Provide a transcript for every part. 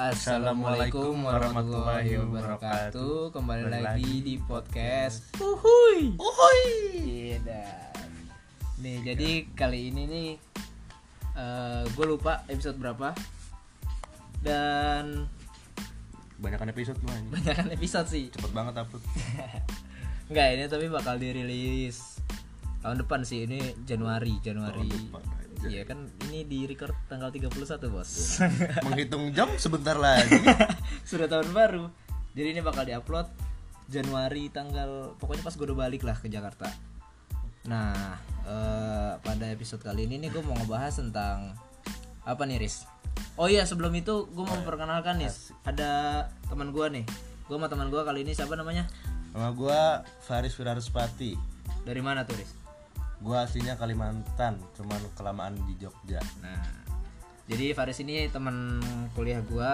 Assalamualaikum warahmatullahi wabarakatuh. Kembali lagi di podcast Uhuy. Uhuy. Iya. Nih, jadi kali ini nih gue lupa episode berapa. Dan Banyakan episode lu anjing. banyakan episode sih. Cepet banget upload. Enggak, ini tapi bakal dirilis tahun depan sih. Ini Januari, Januari. Tahun depan. Iya kan ini di record tanggal 31, Bos. Menghitung jam sebentar lagi. Sudah tahun baru. Jadi ini bakal diupload Januari tanggal pokoknya pas gue udah balik lah ke Jakarta. Nah, eh, pada episode kali ini nih gue mau ngebahas tentang apa nih, Riz? Oh iya, sebelum itu gue mau memperkenalkan nih ada teman gue nih. Gue sama teman gue kali ini siapa namanya? Nama gua Faris Wiraruspati. Dari mana tuh, Riz? Gua aslinya Kalimantan, cuman kelamaan di Jogja. Nah, jadi Faris ini teman kuliah gue,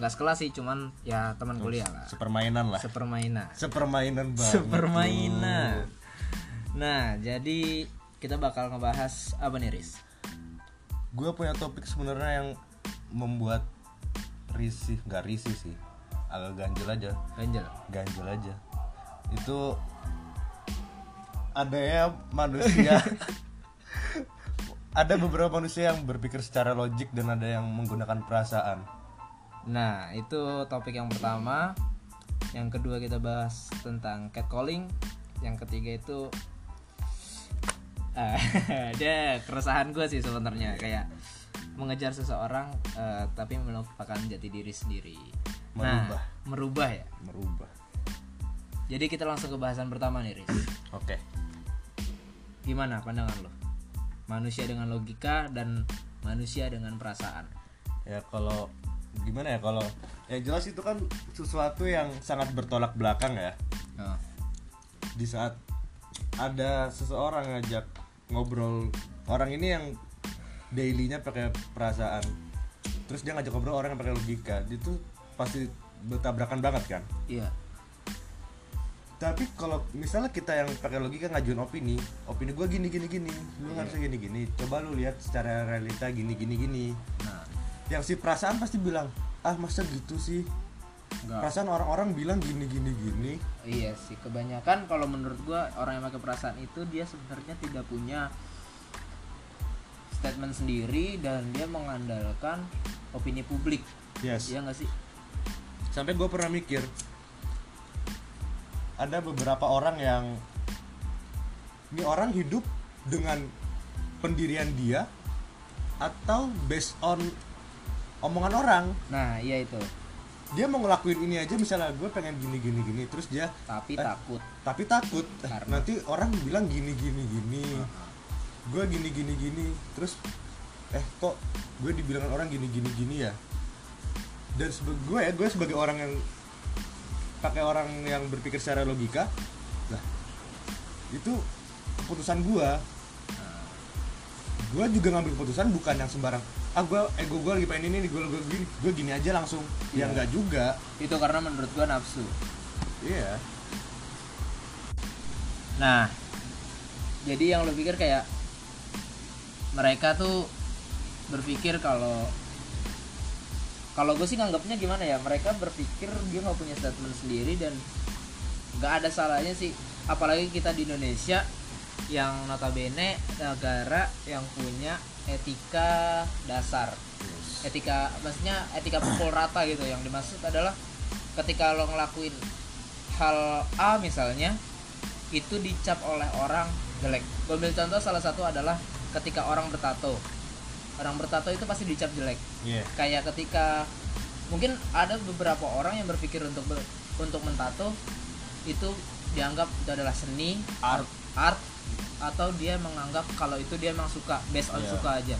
nggak sekelas sih, cuman ya teman kuliah lah. Sepermainan lah. Sepermainan. Sepermainan banget. Sepermainan. Nah, jadi kita bakal ngebahas apa nih, Riz? Gue punya topik sebenarnya yang membuat risih, nggak risih sih. Agak ganjel aja. Ganjel. ganjel aja itu adanya manusia ada beberapa manusia yang berpikir secara logik dan ada yang menggunakan perasaan Nah, itu topik yang pertama. Yang kedua kita bahas tentang catcalling. Yang ketiga itu ah, ada keresahan gue sih sebenarnya kayak mengejar seseorang eh, tapi melupakan jati diri sendiri. Merubah. Nah, merubah ya. merubah Jadi kita langsung ke bahasan pertama nih, Riz. oke Gimana pandangan lo? Manusia dengan logika dan manusia dengan perasaan. ya kalau gimana ya kalau yang jelas itu kan sesuatu yang sangat bertolak belakang ya Oh. di saat ada seseorang ngajak ngobrol orang ini yang dailynya pakai perasaan terus dia ngajak ngobrol orang yang pakai logika itu pasti bertabrakan banget kan Iya. Tapi kalau misalnya kita yang pakai logika ngajuin opini opini gue gini gini gini. Lu harusnya gini gini coba lu lihat secara realita gini gini gini. Nah, yang si perasaan pasti bilang ah masa gitu sih? Enggak. perasaan orang-orang bilang gini gini gini. Iya sih, kebanyakan kalau menurut gua orang yang pakai perasaan itu dia sebenarnya tidak punya statement sendiri dan dia mengandalkan opini publik. yes. Iya nggak sih? sampai gue pernah mikir ada beberapa orang yang ini orang hidup dengan pendirian dia atau based on omongan orang Nah, iya itu. dia mau ngelakuin ini aja misalnya gue pengen gini gini gini terus dia Tapi Eh. takut. tapi takut Eh, Karena- nanti orang bilang gini gini gini gue gini gini gini terus eh kok gue dibilang orang gini gini gini ya dan sebagai gue ya gue sebagai orang yang pakai orang yang berpikir secara logika lah itu keputusan gue gue juga ngambil keputusan bukan yang sembarang ah gue ego gue lagi pengen ini nih gue gue gini gue gini aja langsung ya Iya. enggak juga Itu karena menurut gua nafsu. iya Nah, jadi yang lo pikir kayak mereka tuh berpikir kalau kalau gue sih nganggapnya gimana ya mereka berpikir dia nggak punya statement sendiri dan nggak ada salahnya sih apalagi kita di Indonesia yang notabene negara yang punya etika dasar etika maksudnya etika pukul rata gitu yang dimaksud adalah ketika lo ngelakuin hal A misalnya itu dicap oleh orang jelek. Gue ambil contoh salah satu adalah ketika orang bertato. Orang bertato itu pasti dicap jelek. iya Kayak ketika mungkin ada beberapa orang yang berpikir untuk ber- untuk mentato itu dianggap itu adalah seni, Art. art atau dia menganggap kalau itu dia memang suka, based on Iya. suka aja.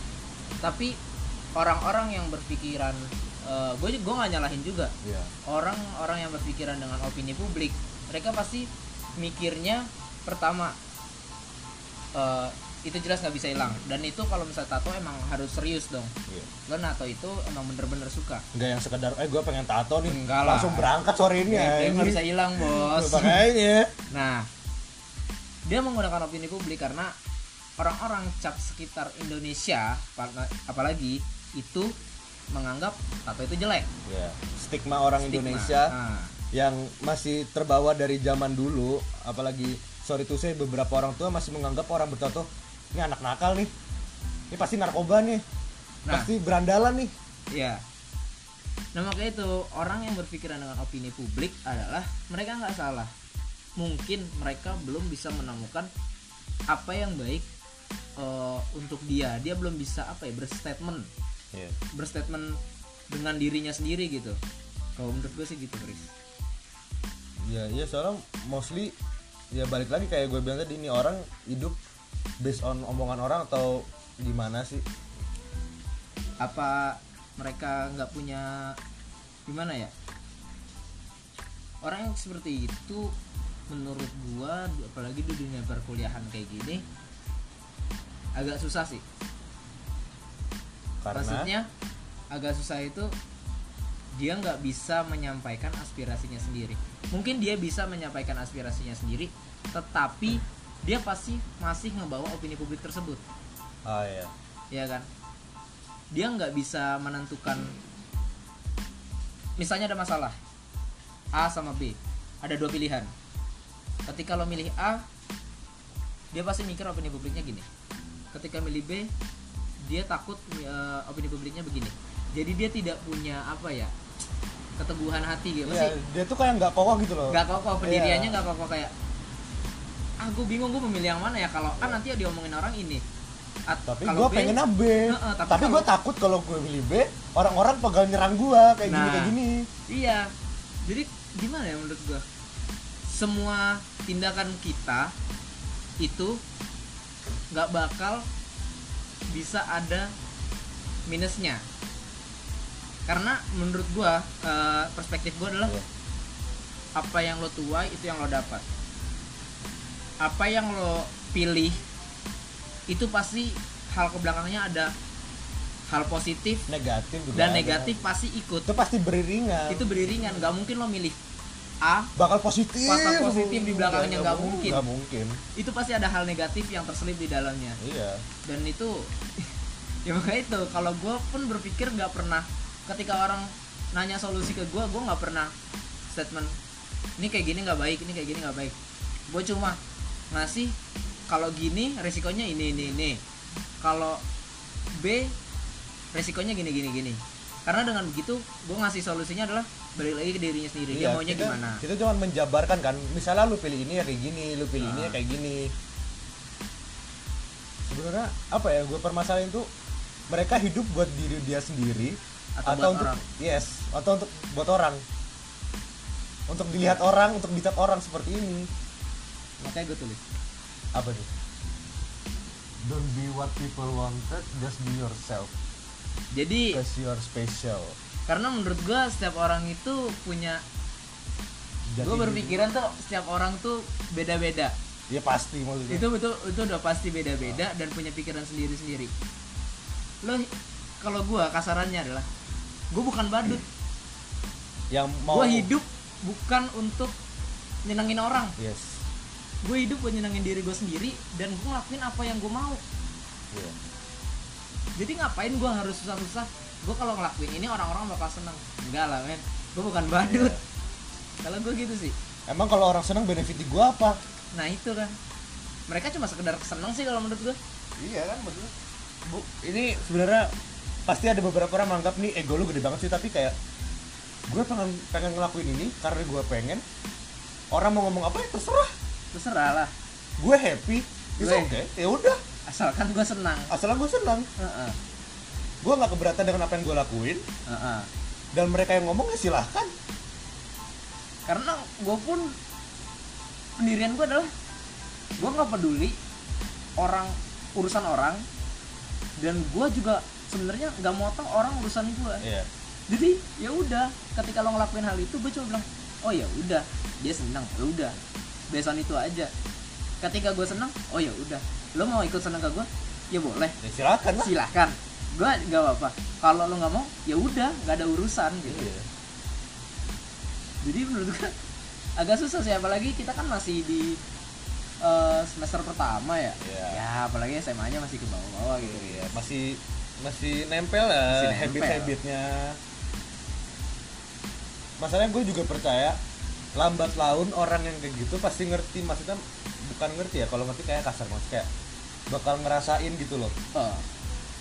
Tapi orang-orang yang berpikiran gue gue nggak nyalahin juga iya orang-orang yang berpikiran dengan opini publik mereka pasti mikirnya pertama eh, itu jelas nggak bisa hilang. Dan itu kalau misalnya tato emang harus serius dong. Iya. Lo nato itu emang bener-bener suka. Nggak yang sekedar eh gue pengen tato nih. Enggak lah. langsung berangkat sore ini ya nggak bisa hilang bos. Makanya. Nah dia menggunakan opini publik karena orang-orang cap sekitar Indonesia apal- apalagi itu menganggap tato itu jelek. Ya stigma orang Stigma. Indonesia Nah, yang masih terbawa dari zaman dulu apalagi sorry to say beberapa orang tua masih menganggap orang bertato ini anak nakal nih ini pasti narkoba nih Nah. pasti berandalan nih Iya. Nah makanya itu orang yang berpikiran dengan opini publik adalah mereka nggak salah. Mungkin mereka belum bisa menemukan apa yang baik eh, untuk dia. Dia belum bisa apa ya berstatement, Iya. berstatement dengan dirinya sendiri gitu. Kalau menurut gue sih gitu, Chris. ya ya soalnya mostly ya balik lagi kayak gue bilang tadi ini orang hidup based on omongan orang atau gimana sih Apa mereka nggak punya gimana ya? Orang yang seperti itu menurut gua apalagi di dunia perkuliahan kayak gini agak susah sih. karena Maksudnya agak susah itu dia nggak bisa menyampaikan aspirasinya sendiri. Mungkin dia bisa menyampaikan aspirasinya sendiri, tetapi dia pasti masih ngebawa opini publik tersebut, ah ya ya kan? Dia nggak bisa menentukan. Misalnya ada masalah A sama B, ada dua pilihan. Ketika lo milih A, dia pasti mikir opini publiknya gini. Ketika milih B, dia takut eh, opini publiknya begini. Jadi dia tidak punya apa ya keteguhan hati gitu. Iya, Masih dia tuh kayak nggak kokoh gitu loh nggak kokoh pendiriannya Iya. nggak kokoh kayak ah gue bingung gue memilih yang mana ya kalau A nanti diomongin orang ini. At- tapi gue B, pengen B Heeh, tapi tapi, kalau- gue takut kalau gue pilih B orang-orang pegal nyerang gue kayak gini Nah. kayak gini Iya. Jadi gimana ya menurut gua? Semua tindakan kita itu nggak bakal bisa ada minusnya. Karena menurut gua eh, perspektif gua adalah Iya. apa yang lo tuai itu yang lo dapat. Apa yang lo pilih itu pasti hal ke belakangnya ada hal positif negatif juga dan ada. negatif pasti ikut. Itu pasti beriringan. Itu beriringan nggak mungkin lo milih A bakal positif. Bakal positif di belakangnya, nggak mungkin. nggak mungkin. Itu pasti ada hal negatif yang terselip di dalamnya. Iya. Dan itu ya makanya itu kalau gue pun berpikir nggak pernah ketika orang nanya solusi ke gue gue nggak pernah statement ini kayak gini nggak baik ini kayak gini nggak baik. Gue cuma ngasih kalau gini resikonya ini ini ini. Kalau B resikonya gini gini gini. Karena dengan begitu gue ngasih solusinya adalah balik lagi ke dirinya sendiri. Dia Iya, maunya kita, gimana? kita cuma menjabarkan kan misalnya lu pilih ini ya kayak gini lu pilih ini ya Ah. kayak gini. Sebenarnya apa ya gue permasalahan itu mereka hidup buat diri dia sendiri Atau buat untuk orang. yes atau untuk buat orang. Untuk dilihat orang untuk dicap orang seperti ini makanya gue tulis. Apa tuh? Don't be what people wanted just be yourself. Jadi because you're special. karena menurut gue setiap orang itu punya gue diri. berpikiran tuh setiap orang tuh beda-beda. Ya pasti maksudnya. Itu betul itu udah pasti beda-beda dan punya pikiran sendiri-sendiri. Lo kalau gue kasarannya adalah gue bukan badut. Yang mau gue hidup bukan untuk nyenengin orang. Yes gue hidup buat nyenengin diri gue sendiri dan gue ngelakuin apa yang gue mau. Iya. jadi ngapain gue harus susah-susah? Gue kalau ngelakuin ini orang-orang bakal seneng. Enggak lah men. Gue bukan badut. Kalau gue gitu sih. Emang kalau orang senang benefit di gua apa? nah itu kan. Mereka cuma sekedar seneng sih kalau menurut gue Iya kan maksudnya. Bu, ini sebenarnya pasti ada beberapa orang menganggap nih ego lu gede banget sih tapi kayak gue pengen pengen ngelakuin ini karena gue pengen. Orang mau ngomong apa ya terserah terserah lah. Gue happy. Itu oke ya udah. Asalkan gue senang. Asal gue senang. Heeh, gue nggak keberatan dengan apa yang gue lakuin. Heeh. dan mereka yang ngomong ya silahkan. Karena gue pun pendirian gue adalah gue nggak peduli orang urusan orang. Dan gue juga sebenarnya nggak mau tahu orang urusan gue iya. Jadi ya udah ketika lo ngelakuin hal itu gue cuma bilang oh ya udah dia senang. Ya udah besan itu aja. Ketika gue senang oh ya udah. Lo mau ikut senang ke gue ya boleh. Ya silahkan lah. Silahkan gue nggak apa-apa. Kalau lo nggak mau ya udah nggak ada urusan gitu. Iya. jadi menurut gue agak susah sih. Apalagi kita kan masih di eh, semester pertama ya. Iya. ya apalagi SMA nya masih ke bawah-bawah gitu. Iya, masih masih nempel nempel. habit-habitnya. masalahnya gue juga percaya lambat laun orang yang kayak gitu pasti ngerti maksudnya bukan ngerti ya kalau ngerti kayak kasar mas kayak bakal ngerasain gitu loh. Oh,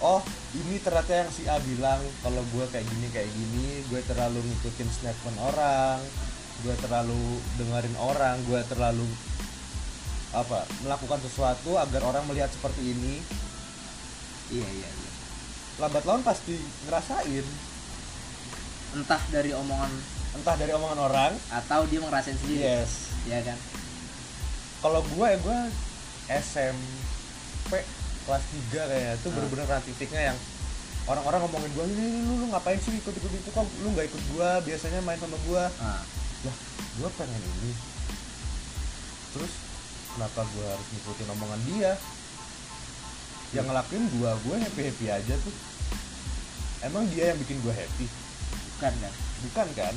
oh ini ternyata yang si A bilang kalau gue kayak gini kayak gini gue terlalu ngikutin statement orang gue terlalu dengerin orang gue terlalu apa melakukan sesuatu agar orang melihat seperti ini. Iya iya iya. Lambat laun pasti ngerasain. Entah dari omongan entah dari omongan orang. Atau dia ngerasain sendiri. Yes. Ya kan? Kalau gue ya gue SMP kelas 3 kayak itu Ah. bener-bener ranah titiknya yang orang-orang ngomongin gue ini lu, lu ngapain sih ikut ikut itu? Kok lu nggak ikut gue biasanya main sama gue ah, lah gue pengen ini. Terus kenapa gue harus ngikutin omongan dia? Yang ngelakuin gue gue happy happy aja tuh. Emang dia yang bikin gue happy? Bukan kan? Bukan kan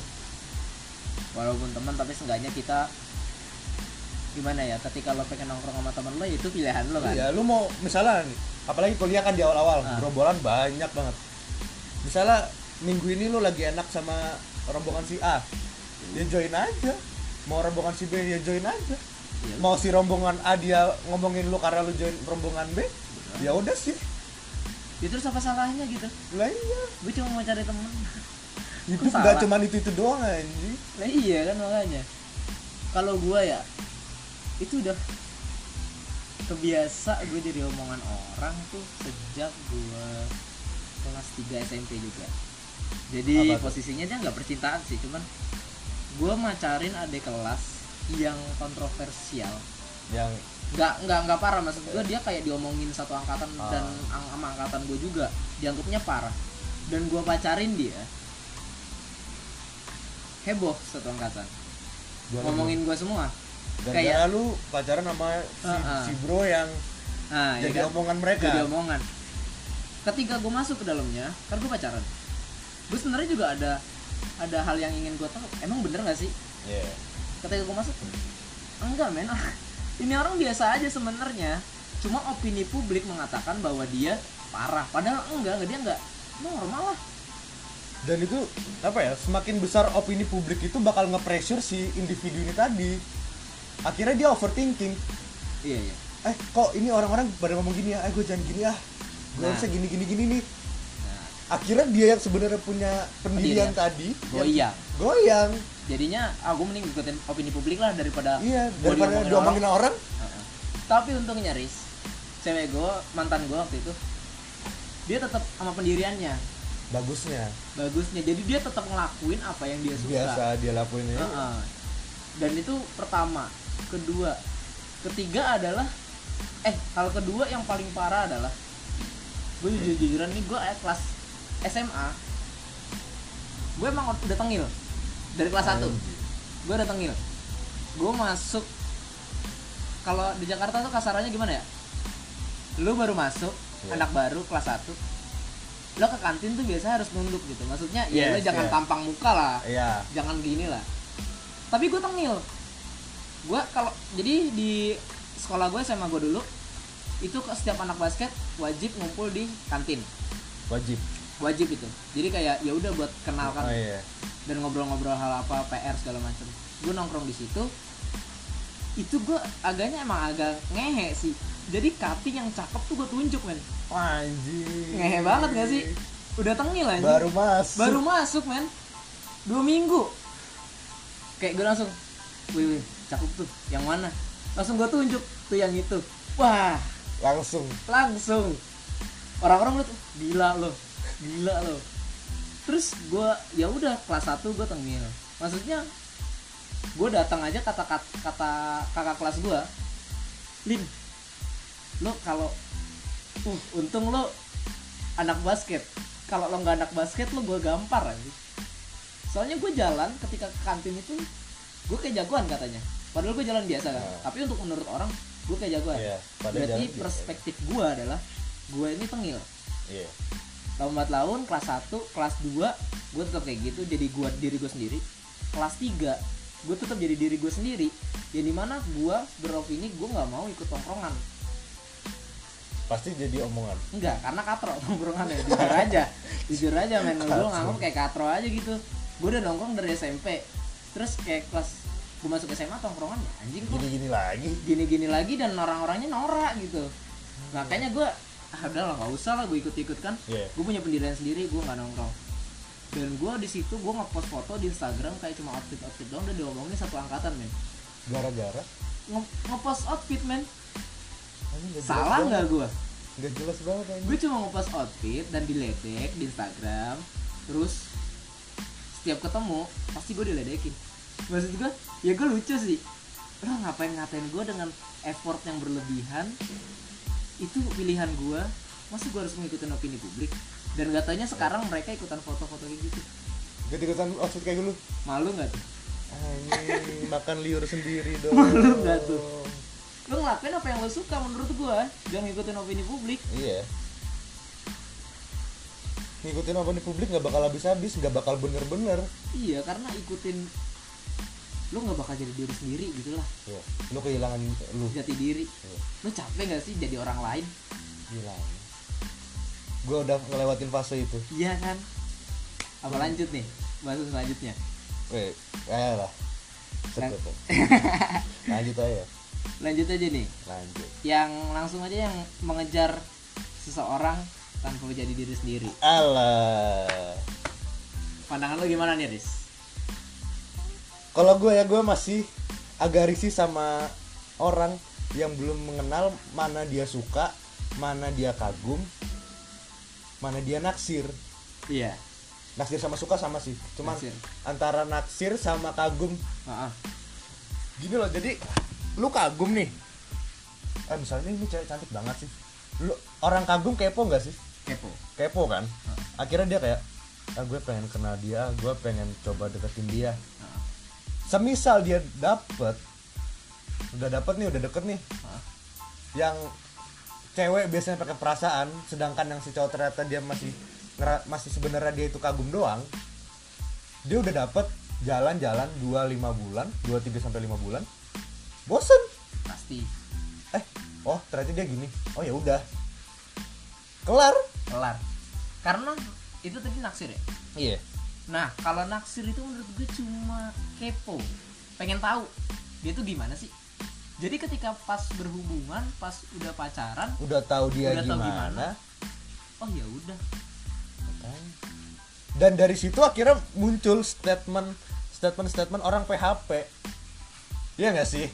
walaupun teman tapi seenggaknya kita gimana ya ketika lo pengen nongkrong sama temen lo ya itu pilihan lo kan Iya, lu mau misalnya nih, apalagi kuliah kan di awal-awal, Ah. gerombolan banyak banget. Misalnya minggu ini lu lagi enak sama rombongan si A, ya join aja. Mau rombongan si B ya join aja. Iya, Mau si rombongan A dia ngomongin lu karena lu join rombongan B, ya udah sih. itu terus apa salahnya gitu Lah iya, gue cuma mau cari temen hidup salah? gak cuman itu itu doang anjing. nah iya kan makanya kalau gue ya itu udah kebiasa gue jadi omongan orang tuh sejak gue kelas 3 SMP juga jadi posisinya dia nggak percintaan sih cuman gue macarin adik kelas yang kontroversial Yang nggak nggak nggak parah maksud gue dia kayak diomongin satu angkatan Ah. dan ang- sama angkatan gue juga dianggapnya parah dan gue pacarin dia heboh satu angkatan. Gua ngomongin gue semua. Gara-gara kayak- lu pacaran sama si, Ah, ah. si bro yang ya jadi kan? omongan mereka. jadi omongan. Ketika gue masuk ke dalamnya kan gue pacaran. Gue sebenarnya juga ada ada hal yang ingin gue tahu. Emang bener nggak sih? Iya. ketika gue masuk enggak men. Ini orang biasa aja sebenarnya. Cuma opini publik mengatakan bahwa dia parah. Padahal enggak enggak dia enggak. Normal lah dan itu apa ya semakin besar opini publik itu bakal nge-pressure si individu ini tadi. Akhirnya dia overthinking. Iya iya. Eh kok ini orang-orang pada ngomong gini ya? Eh gue jangan gini ah. Gue Nah. harusnya gini gini gini nih. Nah. Akhirnya dia yang sebenarnya punya pendirian Pendirian. tadi goyang yang goyang. Jadinya ah gue mending ikutin opini publik lah daripada iya daripada diomongin diomongin orang. Heeh. tapi untungnya Riz cewek gue mantan gue waktu itu dia tetap sama pendiriannya bagusnya. Bagusnya. Jadi dia tetap ngelakuin apa yang dia suka. Biasa dia lakuin ya. Heeh. dan itu pertama. Kedua. Ketiga adalah eh hal kedua yang paling parah adalah gue jujur jujuran nih gue kelas SMA gue emang udah tengil. Dari kelas 1 Anjing. gue udah tengil. Gue masuk kalau di Jakarta tuh kasarannya gimana ya? Lu baru masuk Iya. anak baru kelas 1 lo ke kantin tuh biasa harus nunduk gitu. Maksudnya ya lo Yes, jangan iya. tampang muka lah. Iya. Jangan gini lah. Tapi gue tengil. Gue kalau jadi di sekolah gue sama gue dulu itu ke setiap anak basket wajib ngumpul di kantin. Wajib. Wajib itu. Jadi kayak ya udah buat kenal kan. Oh iya. Dan ngobrol-ngobrol hal apa PR segala macam gue nongkrong di situ itu gue agaknya emang agak ngehe sih jadi cutting yang cakep tuh gue tunjuk men. Anjing. Ngehe banget gak sih? Udah tengil aja baru masuk. Baru masuk men. Dua minggu. Kayak gue langsung wih, wih cakep tuh. Yang mana? Langsung gue tunjuk tuh yang itu. Wah. Langsung. Langsung. Orang-orang liat gila lo gila lo. Terus gue ya udah kelas 1 gue tengil maksudnya gue datang aja kata kata, kata kakak kelas gue lin lo kalau uh untung lo anak basket. Kalau lo nggak anak basket lo gue gampar aja soalnya gue jalan ketika ke kantin itu gue kayak jagoan katanya. Padahal gue jalan biasa kan. Nah. tapi untuk menurut orang gue kayak jagoan. Iya, pada berarti perspektif gue adalah gue ini tengil. Iya. Lambat laun kelas 1, kelas 2 gue tetap kayak gitu. Jadi gue diri gue sendiri. Kelas 3 gue tetap jadi diri gue sendiri. Yang di mana gue beropini gue nggak mau ikut tongkrongan pasti jadi omongan. Enggak karena katro tongkrongannya jujur aja. Jujur aja men. Gue nganggep kayak katro aja gitu. Gue udah nongkrong dari SMP terus kayak kelas gue masuk SMA tongkrongan ya anjing kok gini-gini lagi. gini-gini lagi dan orang-orangnya norak gitu. Makanya gue ah udah lah nggak usah lah gue ikut-ikut kan. Iya. gue punya pendirian sendiri gue nggak nongkrong. Dan gue di situ gue ngepost foto di Instagram kayak cuma outfit outfit doang udah diomongin satu angkatan men. Gara-gara? Nge- ngepost outfit men salah nggak gue nggak jelas banget anjing. Gue cuma ngepost outfit dan diledek di Instagram terus setiap ketemu pasti gue diledekin. Maksud gue ya gue lucu sih. Lo ngapain ngatain gue dengan effort yang berlebihan? Itu pilihan gue masa gue harus mengikuti opini publik? Dan katanya sekarang mereka ikutan foto-foto kayak gitu. Ikut-ikutan outfit kayak dulu malu nggak tuh? Anjing makan liur sendiri dong Malu nggak tuh? Lo ngelakuin apa yang lo suka menurut gue jangan ngikutin opini publik. Iya. Ngikutin di publik nggak bakal habis-habis nggak bakal bener-bener. Iya karena ikutin lo nggak bakal jadi diri sendiri gitu lah. Ya. lu kehilangan lu. Jati diri. Iya. lo capek gak sih jadi orang lain? Gila. Gue udah ngelewatin fase itu. Iya kan? Apa lanjut nih? Bahas selanjutnya. Weh, kayak lah Lang- Cepet, Pak. lanjut aja lanjut aja nih. Lanjut. Yang langsung aja yang mengejar seseorang tanpa menjadi diri sendiri. Alah. Pandangan lo gimana nih Riz? Kalau gue ya gue masih agak risih sama orang yang belum mengenal mana dia suka mana dia kagum mana dia naksir. Iya. Naksir sama suka sama sih. Cuman Naksir. antara naksir sama kagum. Heeh. gini loh jadi lu kagum nih? Eh misalnya ini cewek cantik banget sih. Lu orang kagum kepo nggak sih? Kepo. Kepo kan? Akhirnya dia kayak ah gue pengen kenal dia gue pengen coba deketin dia. Heeh. semisal dia dapet udah dapet nih udah deket nih. Heeh. yang cewek biasanya pakai perasaan sedangkan yang si cowok ternyata dia masih masih sebenarnya dia itu kagum doang dia udah dapet jalan-jalan 2 5 bulan 2 3 sampai 5 bulan bosen. Pasti. Eh oh ternyata dia gini. Oh ya udah. Kelar. Kelar. Karena itu tadi naksir ya? Iya. Nah kalau naksir itu menurut gue cuma kepo. Pengen tahu dia tuh gimana sih? Jadi ketika pas berhubungan pas udah pacaran udah tahu dia Udah tahu gimana, gimana. oh ya udah. Dan dari situ akhirnya muncul statement statement statement orang PHP Iya nggak sih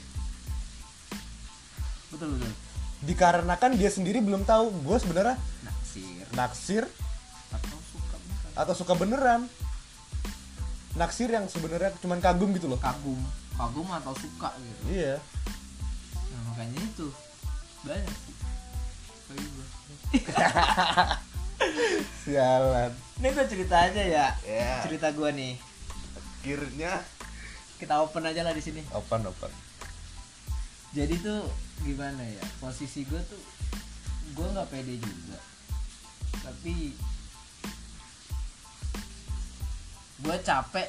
betul betul. Dikarenakan dia sendiri belum tahu gue sebenarnya naksir. Naksir. Atau suka bukan atau suka beneran. Naksir yang sebenarnya cuman kagum gitu loh. Kagum. Kagum atau suka gitu. Iya. Nah makanya itu. Banyak. Sih gue. sialan. Ini gue cerita aja ya. Ya. cerita gue nih. Akhirnya. Kita open aja lah di sini. Open open. Jadi tuh gimana ya posisi gue tuh gue nggak pede juga. Tapi gue capek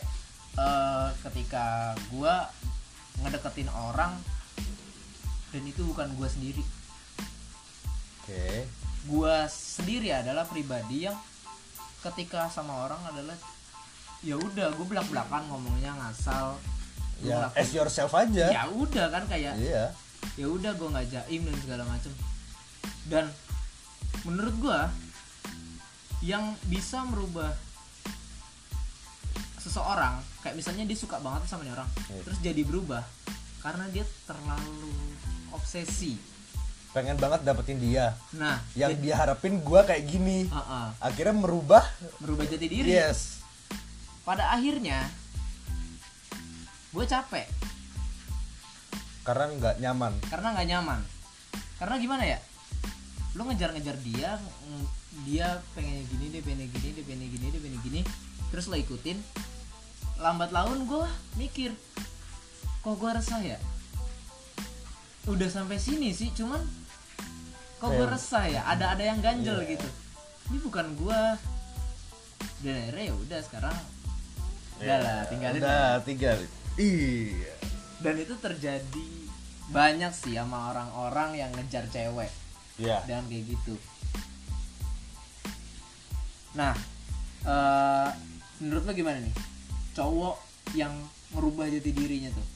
eh, ketika gue ngedeketin orang dan itu bukan gue sendiri. Oke. Gue sendiri adalah pribadi yang ketika sama orang adalah ya udah gue belak belakan ngomongnya ngasal. Ya as yourself aja. Ya udah kan kayak iya ya udah gue nggak jaim dan segala macem. Dan menurut gue yang bisa merubah seseorang kayak misalnya dia suka banget sama nih orang Iya. terus jadi berubah karena dia terlalu obsesi. Pengen banget dapetin dia. Nah yang dia harapin gue kayak gini. Uh-uh. akhirnya merubah. Merubah jati diri. Yes. Pada akhirnya gue capek karena nggak nyaman. Karena nggak nyaman. Karena gimana ya? Lu ngejar-ngejar dia dia pengen gini dia pengen gini dia pengen gini dia pengen gini terus lo ikutin. Lambat laun gue mikir kok gue resah ya? Udah sampai sini sih cuman kok gue resah ya? Ada ada yang ganjel Iya. gitu. Ini bukan gue dan akhirnya ya udah sekarang udah lah tinggalin udah tinggal iya. Dan itu terjadi banyak sih sama orang-orang yang ngejar cewek. Iya. dengan kayak gitu. Nah eh menurut lo gimana nih? Cowok yang merubah jati dirinya tuh?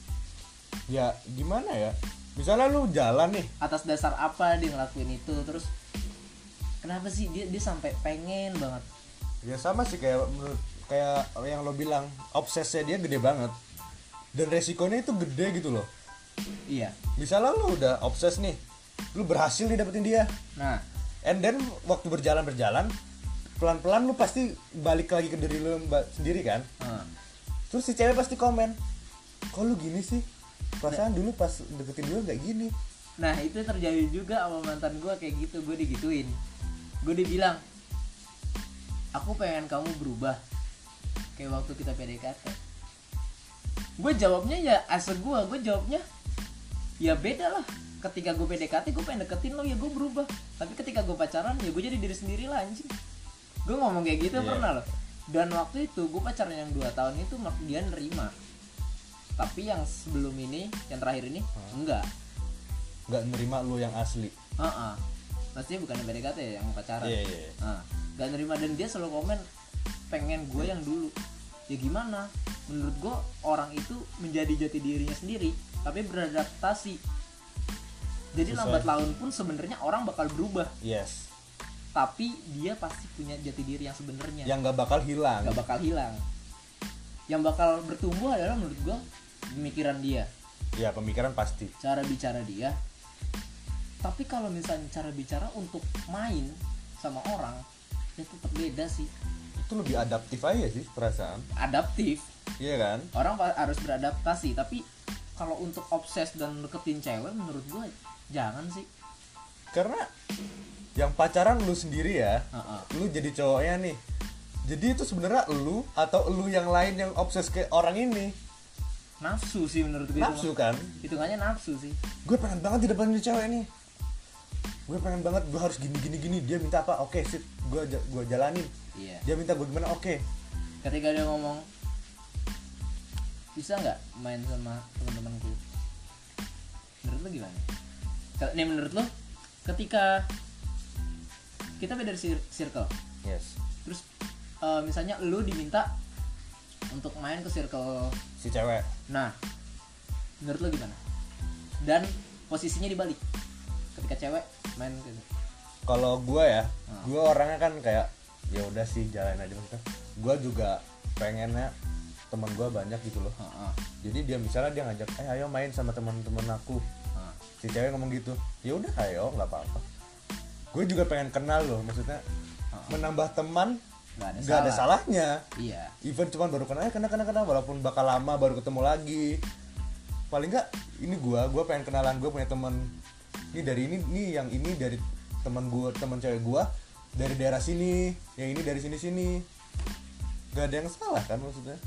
Ya gimana ya? Misalnya lu jalan nih. Atas dasar apa dia ngelakuin itu? Terus kenapa sih? Dia dia sampai pengen banget. Ya sama sih kayak menurut kayak yang lo bilang obsesnya dia gede banget. Dan resikonya itu gede gitu loh iya. Misalnya lu udah obses nih lu berhasil nih dapetin dia. Nah. And then waktu berjalan berjalan pelan pelan lu pasti balik lagi ke diri lu sendiri kan? Eh, terus si cewek pasti komen kok lu gini sih? Perasaan dulu pas deketin dulu nggak gini. Nah itu terjadi juga sama mantan gue kayak gitu. Gue digituin. Gue dibilang aku pengen kamu berubah. Kayak waktu kita PDKT gue jawabnya ya asa gue gue jawabnya ya beda lah ketika gue PDKT gue pengen deketin lo ya gue berubah tapi ketika gue pacaran ya gue jadi diri sendiri lah anjing gue ngomong kayak gitu Iya. pernah loh dan waktu itu gue pacaran yang dua tahun itu dia nerima tapi yang sebelum ini yang terakhir ini enggak nggak nerima lu yang asli Heeh. Pastinya bukan yang PDKT ya, yang pacaran. Iya, iya, iya. Nah, gak nerima dan dia selalu komen pengen gue yang dulu. Ya gimana? Menurut gue orang itu menjadi jati dirinya sendiri, tapi beradaptasi. Jadi Sesuai. lambat laun pun sebenarnya orang bakal berubah, yes tapi dia pasti punya jati diri yang sebenarnya. yang nggak bakal hilang Gak bakal hilang. Yang bakal bertumbuh adalah menurut gue pemikiran dia, ya pemikiran pasti cara bicara dia. Tapi kalau misalnya cara bicara untuk main sama orang, ya tetap beda sih. itu lebih adaptif aja sih perasaan Adaptif, iya kan orang harus beradaptasi. Tapi kalau untuk obses dan deketin cewek, menurut gue jangan sih. karena yang pacaran lu sendiri ya Heeh. lu jadi cowoknya nih jadi itu sebenarnya lu atau lu yang lain yang obses ke orang ini Nafsu sih menurut gue. nafsu kan Hitungannya nafsu sih. gue pengen banget di depan ini cewek nih gue pengen banget gue harus gini gini gini dia minta apa oke sip gue gue jalanin Iya. dia minta gue gimana oke Ketika dia ngomong, bisa nggak main sama teman-temanku? Menurut lo gimana? Nih menurut lo, ketika kita beda cir- circle, yes terus eh, misalnya lu diminta untuk main ke circle si cewek nah menurut lu gimana dan posisinya dibalik ketika cewek main ke kalau gue ya Ah. gue orangnya kan kayak ya udah sih jalan aja maksudnya gue juga pengennya teman gue banyak gitu loh. Heeh, jadi dia misalnya dia ngajak eh ayo main sama teman-teman aku. Heeh. si cewek ngomong gitu ya udah ayo nggak apa-apa. Gue juga pengen kenal loh maksudnya Ah. menambah teman nggak ada, nggak ada salah. salahnya. Iya. Even cuman baru kenal kenal kenal kenal walaupun bakal lama baru ketemu lagi. Paling nggak ini gua gua pengen kenalan gua punya teman ini dari ini nih yang ini dari teman gua teman cewek gua dari daerah sini yang ini dari sini sini nggak ada yang salah kan maksudnya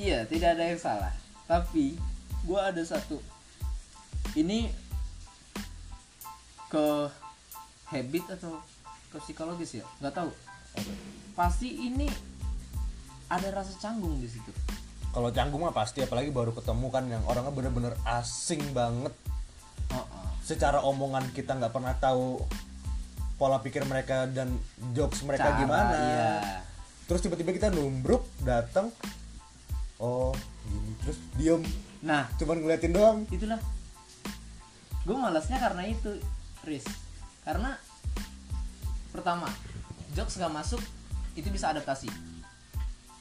iya tidak ada yang salah. Tapi gua ada satu. Ini ke habit atau ke psikologis ya? Nggak tahu. Pasti ini ada rasa canggung di situ. Kalau canggung mah pasti apalagi baru ketemu kan yang orangnya bener-bener asing banget. Heeh. secara omongan kita nggak pernah tahu pola pikir mereka dan jokes mereka Cara, gimana. iya. terus tiba-tiba kita numbruk datang oh gini. Terus diem. Nah. Cuman ngeliatin doang. Itulah. Gue malasnya karena itu Riz. Karena pertama jokes gak masuk itu bisa adaptasi.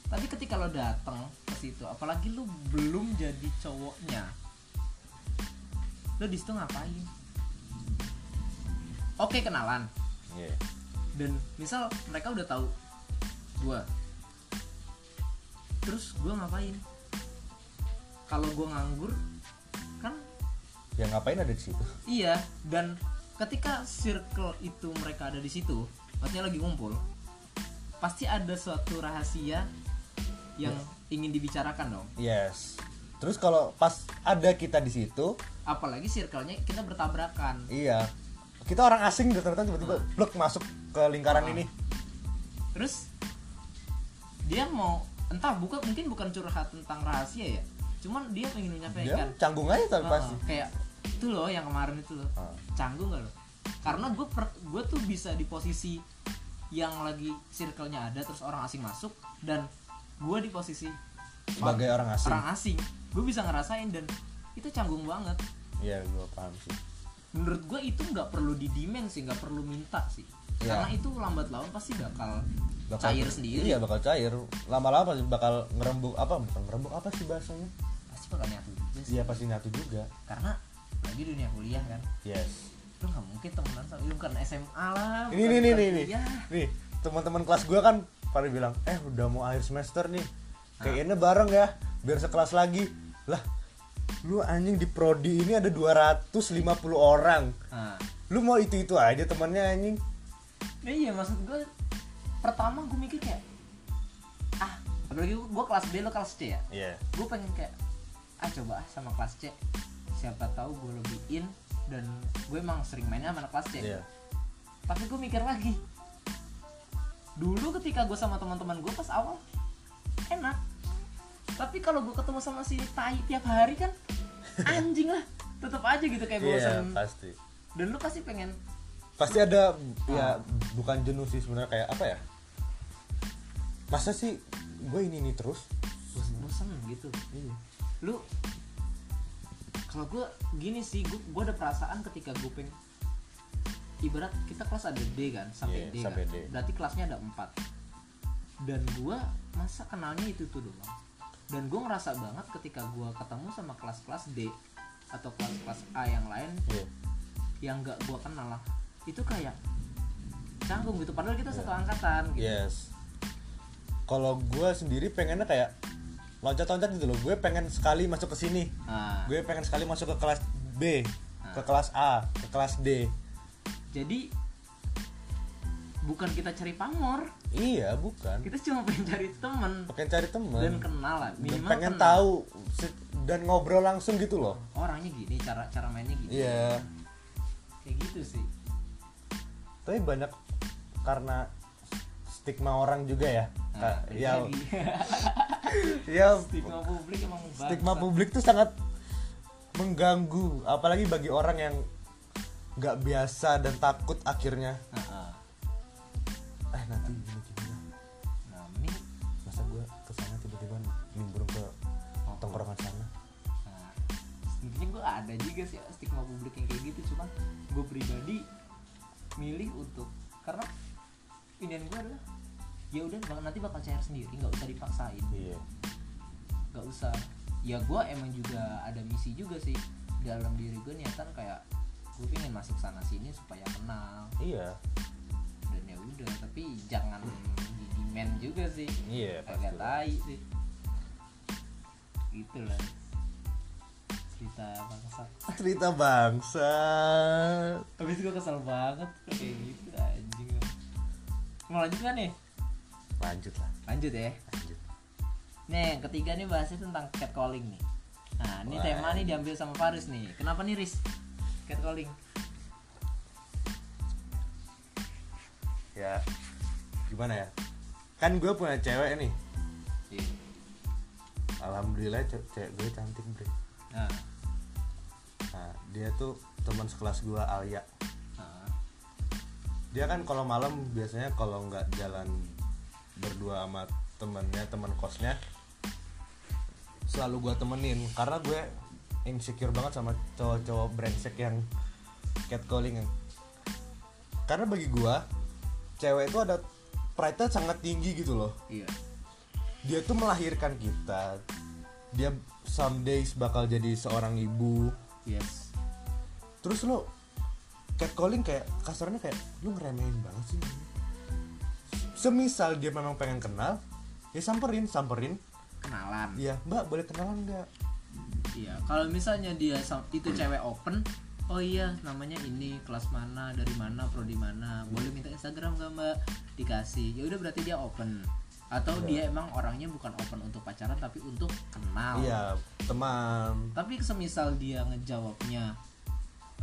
Tapi ketika lo datang ke situ apalagi lu belum jadi cowoknya lo di situ ngapain? Oke kenalan. Iya. dan misal mereka udah tahu gue terus gue ngapain? Kalau gue nganggur kan? Ya ngapain ada di situ? Iya, dan ketika circle itu mereka ada di situ, maksudnya lagi ngumpul, pasti ada suatu rahasia yang ingin dibicarakan dong. yes. Terus kalau pas ada kita di situ Apalagi circle-nya kita bertabrakan. iya kita orang asing gitu ternyata tiba-tiba blok masuk ke lingkaran Ah. ini. Terus dia mau entah bukan mungkin bukan curhat tentang rahasia ya. Cuman dia pengen dia menyampaikan canggung aja tapi Ah, pasti kayak itu loh yang kemarin itu loh. Ah. Canggung gak lo? karena gue gue tuh bisa di posisi yang lagi circle-nya ada terus orang asing masuk dan gue di posisi sebagai orang asing orang asing gue bisa ngerasain dan itu canggung banget iya gue paham sih menurut gue itu nggak perlu di demand sih nggak perlu minta sih Iya. karena itu lambat laun pasti bakal, bakal cair sendiri. Iya bakal cair. Lama-lama pasti bakal ngerembuk apa? Bukan ngerembuk apa sih bahasanya? Pasti bakal nyatu juga sih. Iya pasti nyatu juga. Karena lagi dunia kuliah kan. Yes. Lu nggak mungkin temenan sama lu bukan SMA lah ini bukan- nih nih bukan nih nih teman-teman kelas gue kan pada bilang eh udah mau akhir semester nih. Kayaknya bareng ya biar sekelas lagi. Lah lu anjing di prodi ini ada 250 orang. Nah, lu mau itu itu aja temannya anjing. Ya iya maksud gue pertama gue mikir kayak ah apalagi gue kelas B lo kelas C ya? Iya. Gue pengen kayak ah coba ah sama kelas C. Siapa tahu gue lebih in dan gue emang sering mainnya sama anak kelas C. Iya. Tapi gue mikir lagi dulu ketika gue sama teman-teman gue pas awal enak. Tapi kalau gue ketemu sama si tai tiap hari kan anjing lah tetap aja gitu kayak iya bosan pasti. Dan lu pasti pengen pasti ada ya bukan jenuh sih sebenarnya kayak apa ya masa sih gue ini ini terus? Bosan gitu. Iya. Lu kalau gue gini sih gue gue ada perasaan ketika gue pengen ibarat kita kelas ada D kan sampai Iya, D sampai kan. D. berarti kelasnya ada empat. Dan gue masa kenalnya itu tuh doang. Dan gue ngerasa banget ketika gue ketemu sama kelas-kelas D atau kelas-kelas A yang lain iya. yang gak gue kenal lah itu kayak canggung gitu. Padahal kita satu Iya. angkatan gitu. yes kalau gue sendiri pengennya kayak loncat-loncat gitu loh. Gue pengen sekali masuk ke sini. Nah, gue pengen sekali masuk ke kelas B ke Ah. kelas A ke kelas D. Jadi bukan kita cari pamor. Iya bukan. Kita cuma pengen cari temen. Pengen cari teman dan kenal lah dan pengen kenal. tahu dan ngobrol langsung gitu loh. Oh, orangnya gini cara cara mainnya gini. Iya. Kayak gitu sih. Tapi banyak karena stigma orang juga ya. Nah, ya. ya stigma publik emang stigma publik tuh sangat mengganggu apalagi bagi orang yang nggak biasa dan takut akhirnya. Nah, ah. eh nanti gini gini. Nah ini masa gue ke sana tiba-tiba nimbrung ke tongkrongan sana? Nah, sebenarnya gue ada juga sih stigma publik yang kayak gitu. Cuma gue pribadi milih untuk karena pilihan gue adalah ya udah nanti bakal cair sendiri nggak usah dipaksain. Iya. Nggak usah. Ya gue emang juga ada misi juga sih dalam diri gue niatan kayak gue pengen masuk sana sini supaya kenal. Iya. Dan ya udah tapi jangan di demand juga sih. Iya agak tai sih. Gitu lah. Cerita bangsa cerita bangsa habis gue kesel banget kayak gitu anjing mau lanjut kan nih? Lanjut lah. Lanjut ya. Lanjut. Nih yang ketiga nih bahasnya tentang catcalling nih. Nah ini Wah. tema nih diambil sama Faris nih. Kenapa nih Riz? Catcalling. Ya gimana ya? Kan gue punya cewek nih. Iya. alhamdulillah ce- cewek gue cantik bre. Nah, nah dia tuh teman sekelas gue Alia dia kan kalau malam biasanya kalau nggak jalan berdua sama temennya teman kosnya selalu gue temenin. Karena gue insecure banget sama cowok-cowok brengsek yang catcalling karena bagi gue cewek itu ada pride-nya sangat tinggi gitu loh. Iya. Dia tuh melahirkan kita. Dia someday bakal jadi seorang ibu. Yes. Terus lo catcalling kayak kasarnya kayak lu ngeremehin banget sih semisal dia memang pengen kenal ya samperin samperin kenalan iya mbak boleh kenalan nggak Iya, kalau misalnya dia itu cewek open, oh iya namanya ini kelas mana, dari mana, prodi mana, boleh minta Instagram gak mbak? Dikasih, ya udah berarti dia open. Atau Iya. dia emang orangnya bukan open untuk pacaran tapi untuk kenal. iya teman Tapi semisal dia ngejawabnya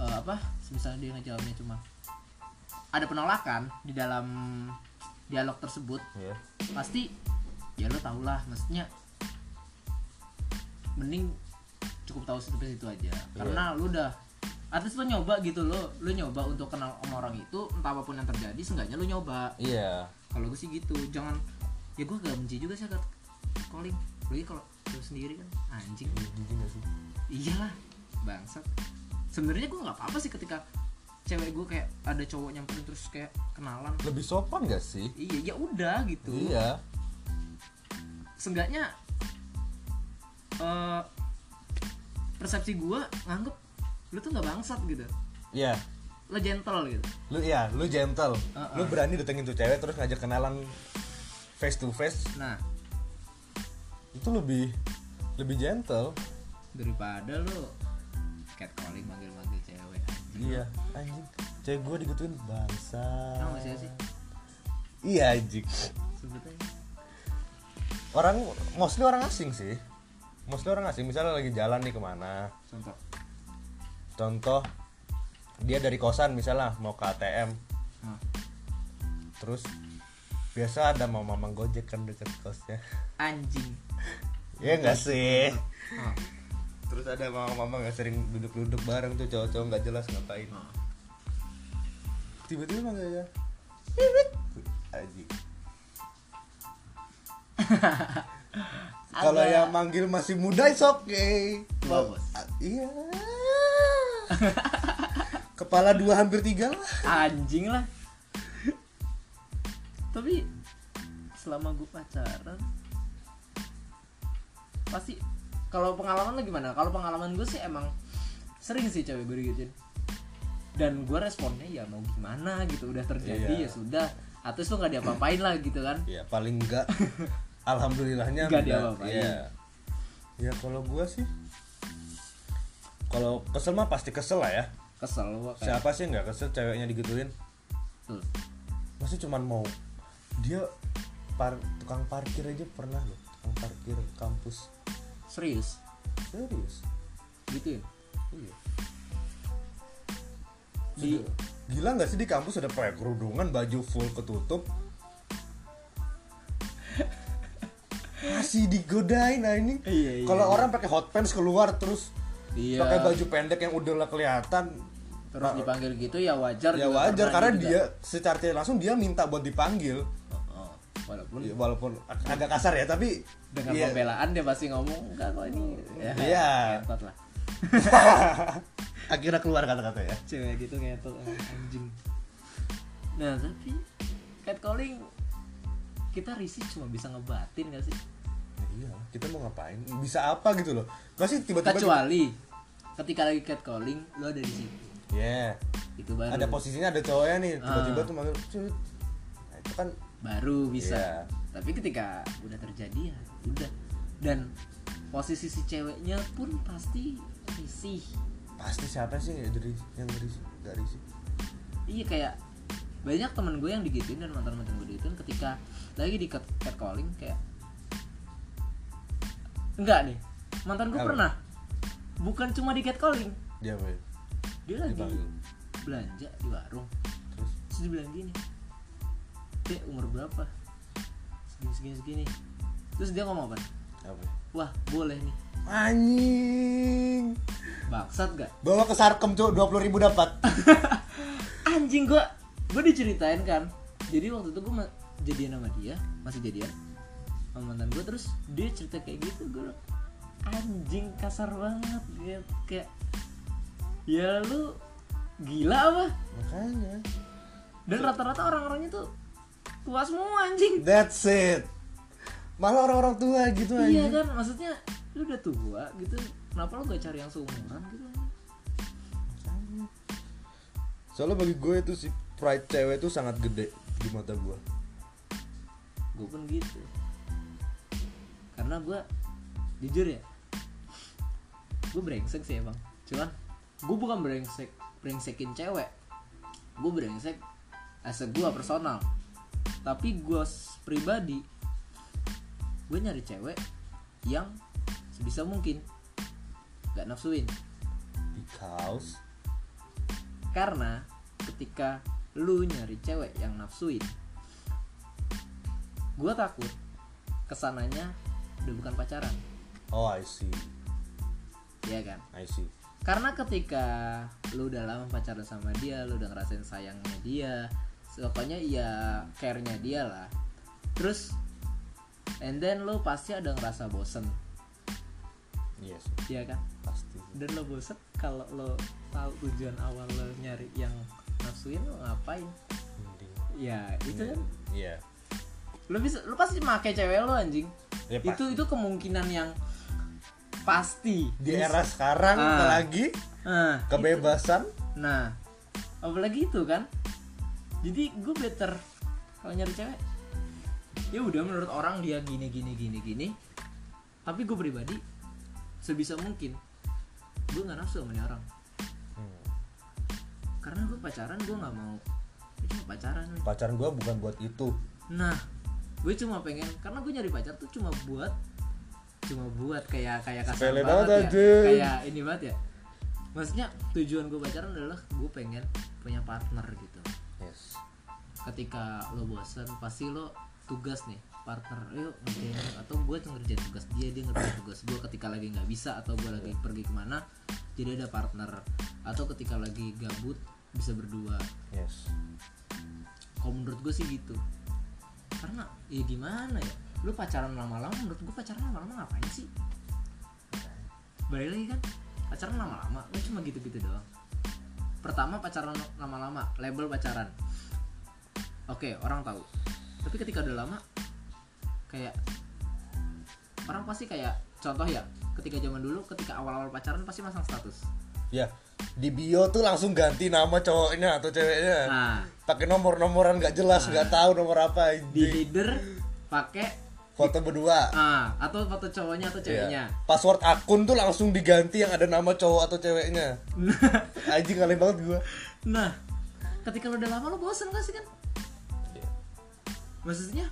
eh, apa? Semisal dia ngejawabnya cuma ada penolakan di dalam dialog tersebut, ya pasti ya lo tau lah maksudnya mending cukup tahu sampai situ aja. Karena lu udah at least lo nyoba gitu lo lo nyoba untuk kenal sama orang itu entah apa pun yang terjadi seenggaknya lo nyoba. Iya. Kalau gue sih gitu jangan ya gue gak benci juga sih calling. Lagi kalau lo sendiri kan anjing. Jijik gak sih? Iyalah bangsat sebenarnya gue nggak apa-apa sih ketika cewek gue kayak ada cowok nyamperin terus kayak kenalan. Lebih sopan gak sih? Iya ya udah gitu. Iya. Seenggaknya eh persepsi gue nganggep lu tuh nggak bangsat gitu. Iya. Lo gentle gitu. Lu iya lu gentle. Uh-uh. lu berani datengin tuh cewek terus ngajak kenalan face to face. Nah. Itu lebih lebih gentle. Daripada lu catcalling manggil-manggil cewek anjing. Iya anjing. Cewek gue digituin bangsa. Tau gak sih sih iya anjing. Sebetulnya. Orang mostly orang asing sih. Mostly orang asing. Misalnya lagi jalan nih ke mana. Contoh. Contoh dia dari kosan misalnya mau ke ATM Nah, terus biasa ada mama mama gojek kan deket kosnya. Anjing. Ya enggak sih? Ah, terus ada mama mama nggak sering duduk duduk bareng tuh cowok cowok nggak jelas ngapain ah. tiba-tiba manggilnya Bibit. Anjing. Kalau yang manggil masih muda is okay. Tua, bos. Ah, Iya. Kepala dua hampir tiga lah. anjing lah tapi selama gue pacaran pasti kalau pengalaman lo gimana kalau pengalaman gue sih emang sering sih cewek gue digituin dan gue responnya ya mau gimana gitu udah terjadi Iya. ya sudah atau itu nggak diapa-apain lah gitu kan Ya paling enggak. Alhamdulillahnya Nggak enggak. diapa-apain. Iya. Ya kalau gua sih kalau kesel mah pasti kesel lah ya. kesel gue kayak Siapa sih nggak kesel ceweknya digituin? tuh Masih cuman mau dia par tukang parkir aja pernah loh tukang parkir kampus serius? Serius? Gitu ya? Iya. Di gila nggak sih di kampus ada pakai kerudungan baju full ketutup? Masih digodain nah ini Iya, iya, kalau iya. orang pakai hot pants keluar terus iya. pakai baju pendek yang udah lah kelihatan. Terus dipanggil gitu ya wajar ya wajar karena juga- dia secara tidak langsung dia minta buat dipanggil. Walaupun Ya, walaupun ag- agak kasar ya tapi dengan iya. pembelaan dia pasti ngomong enggak kok ini. Ya Iya. ngetot lah. Akhirnya keluar kata-kata ya. Cewek gitu ngetot anjing. Nah tapi catcalling kita risih cuma bisa ngebatin gak sih? Ya iya kita mau ngapain? Bisa apa gitu loh. Masih tiba-tiba kecuali ketika lagi catcalling lo ada di situ. Ya itu baru. Ada posisinya ada cowoknya nih tiba-tiba Ah. tuh manggil nah, itu kan baru bisa Iya. tapi ketika udah terjadi ya udah dan posisi si ceweknya pun pasti risih pasti siapa sih yang dari yang dari dari sih iya kayak banyak temen gue yang digituin dan mantan mantan gue digituin ketika lagi di cat- catcalling kayak enggak nih mantan gue Apa? pernah bukan cuma di catcalling dia apa ya? dia lagi Dipanggil. belanja di warung terus terus dia bilang gini dek umur berapa? Segini segini segini. Terus dia ngomong apa? Apa? Wah boleh nih. Anjing. Bangsat gak? Bawa ke sarkem cok dua puluh ribu dapat. Anjing gua gue diceritain kan. Jadi waktu itu gue jadian sama dia masih jadian sama mantan gue terus dia cerita kayak gitu gue bilang, anjing kasar banget dia kayak ya lu gila apa? Makanya. Dan rata-rata orang-orangnya tuh tua semua anjing. That's it. Malah orang-orang tua gitu iya anjing. kan maksudnya lu udah tua gitu kenapa lu gak cari yang seumuran gitu? Anjing? soalnya bagi gue itu si pride cewek itu sangat gede di mata gue. Gue pun gitu. Karena gue jujur ya gue brengsek sih emang. Cuman gue bukan brengsek brengsekin cewek. Gue brengsek as a gue personal tapi gue pribadi gue nyari cewek yang sebisa mungkin gak nafsuin. Because? Karena ketika lu nyari cewek yang nafsuin gue takut ke sananya udah bukan pacaran. Oh I see. Ya kan? I see. Karena ketika lu udah lama pacaran sama dia lu udah ngerasain sayangnya dia pokoknya ya care-nya dia lah. Terus and then lu pasti ada ngerasa bosen. Yes iya kan? Pasti. Dan lo bosen kalau lo tahu tujuan awal lo nyari yang nafsuin lo ngapain? Mending. ya itu kan. Iya. Lo bisa lo pasti make cewek lo anjing. Ya, itu itu kemungkinan yang pasti. Di era sekarang Ah. apalagi nah kebebasan. Nah apalagi itu kan jadi gue better kalau nyari cewek. Ya udah menurut orang dia gini gini gini gini. Tapi gue pribadi sebisa mungkin gue nggak nafsu sama orang. Hmm. karena gue pacaran gue nggak mau. Gue cuma pacaran weh. pacaran gua bukan buat itu. Nah gue cuma pengen karena gue nyari pacar tuh cuma buat cuma buat kayak kayak kasar Sepele banget, banget, ya. kayak ini banget ya. Maksudnya tujuan gue pacaran adalah gue pengen punya partner gitu ketika lo bosen pasti lo tugas nih partner yuk ngerjain atau gue tuh ngerjain tugas dia dia ngerjain tugas gue. Ketika lagi nggak bisa atau gue lagi pergi ke mana jadi ada partner. Atau ketika lagi gabut bisa berdua. Yes. Kalau menurut gue sih gitu. Karena ya gimana ya lu pacaran lama-lama menurut gue pacaran lama-lama ngapain sih? Balik lagi kan pacaran lama-lama lu cuma gitu-gitu doang. Pertama pacaran lama-lama label pacaran oke orang tahu. Tapi ketika udah lama kayak orang pasti kayak contoh ya ketika zaman dulu ketika awal-awal pacaran pasti masang status. Ya di bio tuh langsung ganti nama cowoknya atau ceweknya. Nah. Pakai nomor-nomoran nggak jelas nggak tahu nomor apa di leader pakai foto berdua. Ah atau foto cowoknya atau Iya. ceweknya. Password akun tuh langsung diganti yang ada nama cowok atau ceweknya. Anjing aneh banget gua. Nah ketika lo udah lama lo bosen gak sih kan maksudnya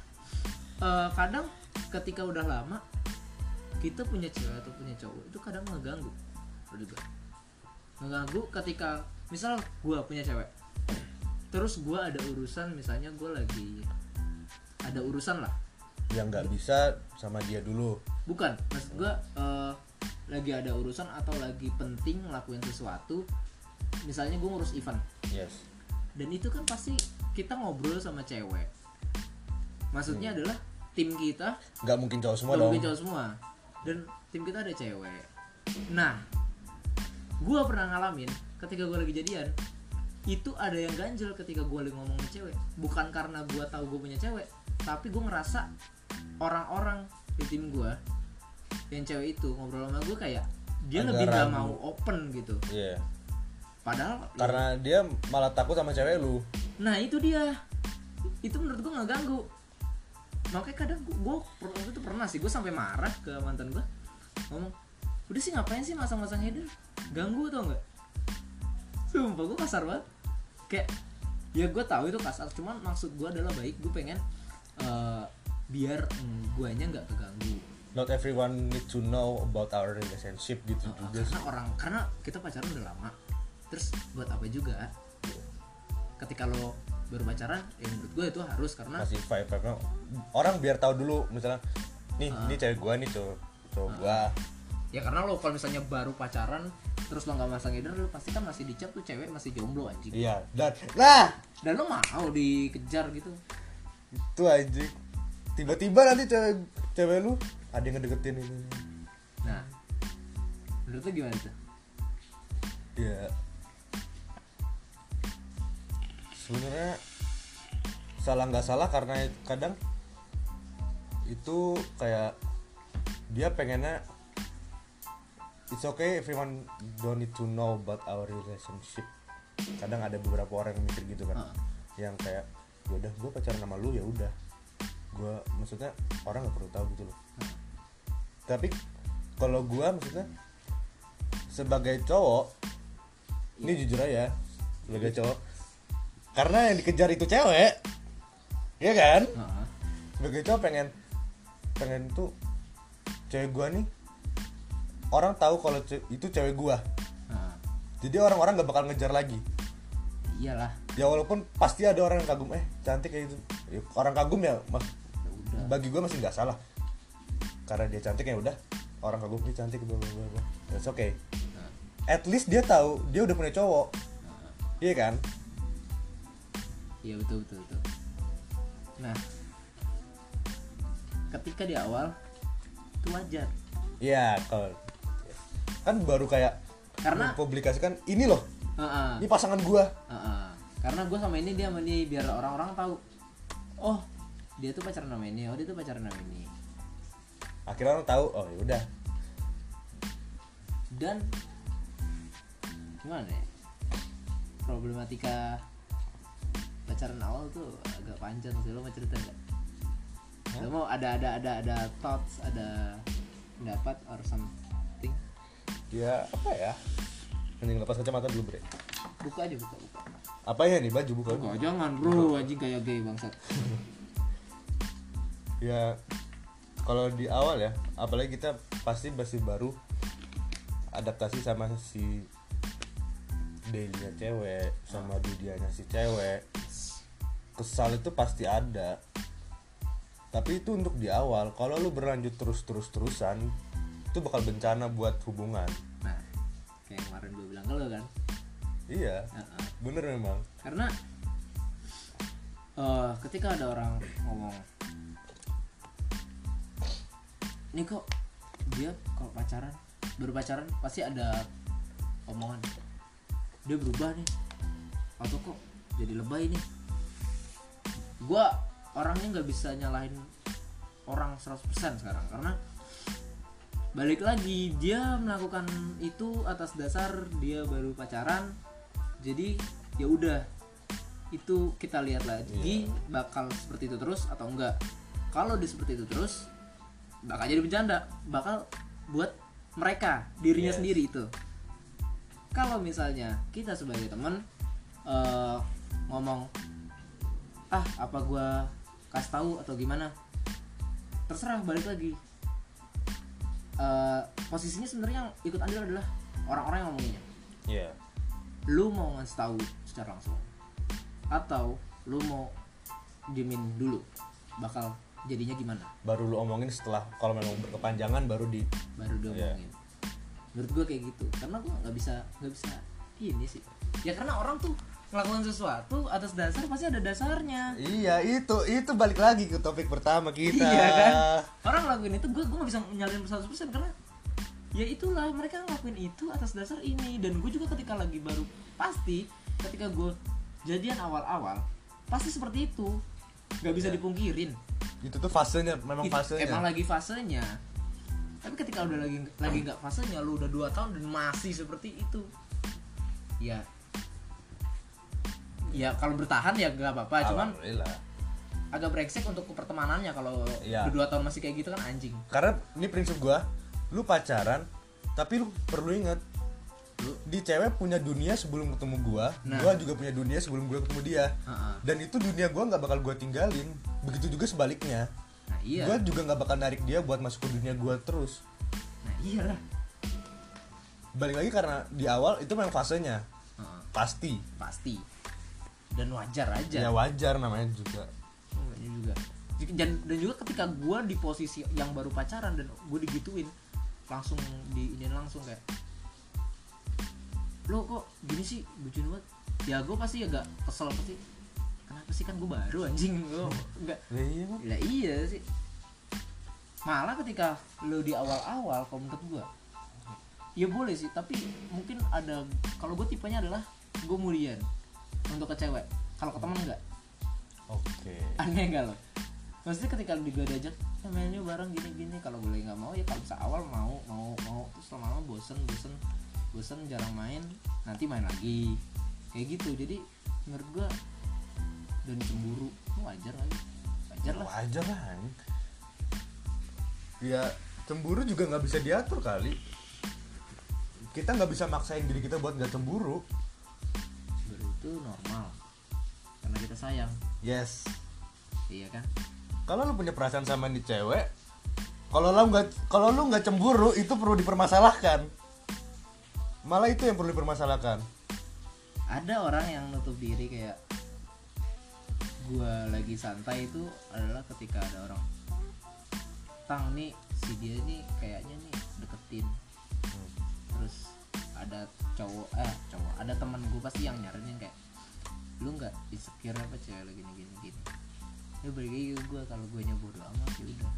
eh, kadang ketika udah lama kita punya cewek atau punya cowok itu kadang ngeganggu. Juga ngeganggu ketika misal gua punya cewek terus gua ada urusan misalnya gua lagi ada urusan lah. Yang nggak bisa sama dia dulu. Bukan maksud gua eh, lagi ada urusan atau lagi penting ngelakuin sesuatu misalnya gue ngurus event. Yes. Dan itu kan pasti kita ngobrol sama cewek maksudnya adalah tim kita nggak mungkin cowok semua dong mungkin cowok semua. Dan tim kita ada cewek. Nah gue pernah ngalamin ketika gue lagi jadian itu ada yang ganjel ketika gue lagi ngomong sama cewek. Bukan karena gue tahu gue punya cewek tapi gue ngerasa orang-orang di tim gue yang cewek itu ngobrol sama gue kayak dia Agak lebih ragu. mau open gitu. Iya. padahal karena dia malah takut sama cewek lu. Nah itu dia. Itu menurut gue nggak ganggu Makanya kadang gue, waktu itu pernah sih Gue sampai marah ke mantan gue Ngomong Udah sih ngapain sih masang-masang header Ganggu tau nggak? Sumpah gue kasar banget. Kayak Ya gue tahu itu kasar Cuman maksud gue adalah baik Gue pengen eh, Biar mm, guanya nggak keganggu. Not everyone need to know about our relationship gitu Uh, juga karena orang karena kita pacaran udah lama. Terus buat apa juga? Ketika lo baru pacaran ya menurut gue itu harus karena masih vibe vibe orang biar tahu dulu misalnya nih Ah. ini cewek gua nih cowok cowok gua. Ya karena lo kalau misalnya baru pacaran terus lo nggak masang header lo pasti kan masih dicap tuh cewek masih jomblo anjing. Iya dan nah dan lo mau dikejar gitu. Itu anjing. Tiba-tiba nanti cewek cewek lu ada yang ngedeketin ini. Nah menurut lo gimana tuh? Ya sebenarnya salah nggak salah karena kadang itu kayak dia pengennya it's okay everyone don't need to know about our relationship. Kadang ada beberapa orang yang mikir gitu kan. Ah. yang kayak ya udah gue pacaran sama lu ya udah. Gue maksudnya orang nggak perlu tahu gitu loh. Tapi kalau gue maksudnya sebagai cowok ini jujur aja sebagai cowok karena yang dikejar itu cewek. Ya kan? Heeh. sebagai cowok pengen pengen tuh cewek gua nih orang tahu kalau ce- itu cewek gua. Heeh. jadi orang-orang gak bakal ngejar lagi. Iyalah. Ya walaupun pasti ada orang yang kagum eh cantik kayak gitu. Ya, orang kagum ya mas ya bagi gua masih nggak salah. Karena dia cantik ya udah orang kagum dia cantik bla bla bla. That's okay. Nah, at least dia tahu dia udah punya cowok. Iya kan Iya betul betul betul. Nah, ketika di awal itu wajar. Iya kalau kan baru kayak karena publikasikan ini loh Heeh, ini pasangan gua. Heeh. karena gue sama ini dia sama ini biar orang-orang tahu oh dia tuh pacaran sama ini oh dia tuh pacaran sama ini. Akhirnya orang tahu oh ya udah. Dan gimana ya? Problematika pacaran awal tuh agak panjang sih lo mau cerita nggak? Lo mau ada ada ada ada thoughts ada pendapat or something? Ya apa ya? Mending lepas kacamata dulu bre. Buka aja buka buka. Apa ya nih baju? Buka buka jangan bro. Anjing kayak gay bangsat. Ya kalau di awal ya apalagi kita pasti masih baru adaptasi sama si dailynya cewek sama dunianya si cewek kesal itu pasti ada. Tapi itu untuk di awal kalau lu berlanjut terus terus terusan itu bakal bencana buat hubungan. Nah kayak kemarin gue bilang ke lo kan. Iya Heeh. bener memang karena eh ketika ada orang ngomong ini kok dia kalau pacaran baru pacaran pasti ada omongan dia berubah nih. Atau kok jadi lebay nih? Gua orangnya nggak bisa nyalahin orang 100% sekarang karena balik lagi dia melakukan itu atas dasar dia baru pacaran jadi ya udah. Itu kita lihat lagi bakal seperti itu terus atau enggak. Kalau dia seperti itu terus bakal jadi bercanda. Bakal buat mereka dirinya Yes. sendiri itu kalau misalnya kita sebagai teman eh, ngomong ah apa gua kasih tahu atau gimana? Terserah balik lagi. Eh, posisinya sebenarnya yang ikut andil adalah orang-orang yang ngomonginnya. Iya. Lu mau ngasih tahu secara langsung atau lu mau diemin dulu bakal jadinya gimana? Baru lu omongin setelah kalau memang berkepanjangan baru di baru diomongin menurut gue kayak gitu. Karena gue nggak bisa nggak bisa ini sih. Ya karena orang tuh ngelakukan sesuatu atas dasar pasti ada dasarnya. Iya itu itu balik lagi ke topik pertama kita. iya kan? Orang ngelakuin itu gue gue nggak bisa nyalain 100% karena ya itulah mereka ngelakuin itu atas dasar ini. Dan gue juga ketika lagi baru pasti ketika gue jadian awal-awal pasti seperti itu. Nggak bisa dipungkirin. Itu tuh fasenya memang fasenya. emang lagi fasenya tapi ketika udah lagi lagi nggak fasenya lu udah dua tahun dan masih seperti itu ya ya kalau bertahan ya gak apa-apa cuman agak brengsek untuk pertemanannya kalau Iya. udah dua tahun masih kayak gitu kan anjing Karena ini prinsip gua, lu pacaran tapi lu perlu ingat Lu- di cewek punya dunia sebelum ketemu gua, Nah. gua juga punya dunia sebelum gua ketemu dia. Heeh. Dan itu dunia gua nggak bakal gua tinggalin. Begitu juga sebaliknya. Nah iya. Gua juga nggak bakal narik dia buat masuk ke dunia gua terus. nah iyalah. Balik lagi karena di awal itu memang fasenya. Heeh, Pasti. pasti. Dan wajar aja. Ya wajar namanya juga. Namanya juga. Dan, dan juga ketika gue di posisi yang baru pacaran dan gue digituin langsung di ini langsung kayak lo kok gini sih? Bucin banget. Ya gue pasti agak kesel pasti kenapa sih? Kan gue baru anjing. Gue enggak Lah iya, lah iya sih. Malah ketika lo di awal-awal kalau menurut gue ya boleh sih. Tapi mungkin ada kalau gue tipenya adalah gue kemudian untuk ke cewek. Kalau ke temen enggak Oke. aneh enggak lo? Maksudnya ketika di gue diajak ya main yuk bareng gini gini kalau boleh nggak mau ya kalau bisa awal mau mau mau. Terus lama-lama bosen bosen bosen jarang main nanti main lagi. Kayak gitu. Jadi menurut gue dan cemburu. Wajar lagi wajar lah. Wajar lah ya cemburu juga nggak bisa diatur kali. Kita nggak bisa maksain diri kita buat nggak cemburu. Cemburu itu normal. Karena kita sayang. Yes. Iya kan? Kalau lu punya perasaan sama nih cewek kalau lu nggak kalau lu nggak cemburu itu perlu dipermasalahkan. Malah itu yang perlu dipermasalahkan. Ada orang yang nutup diri kayak gua lagi santai itu adalah ketika ada orang tang nih si dia nih kayaknya nih deketin. Terus ada cowok eh cowok ada teman gue pasti yang nyaranin kayak lu nggak insecure apa cewek lu gini gini gini ya balik lagi ke gue kalau gue bodo amat ya udah.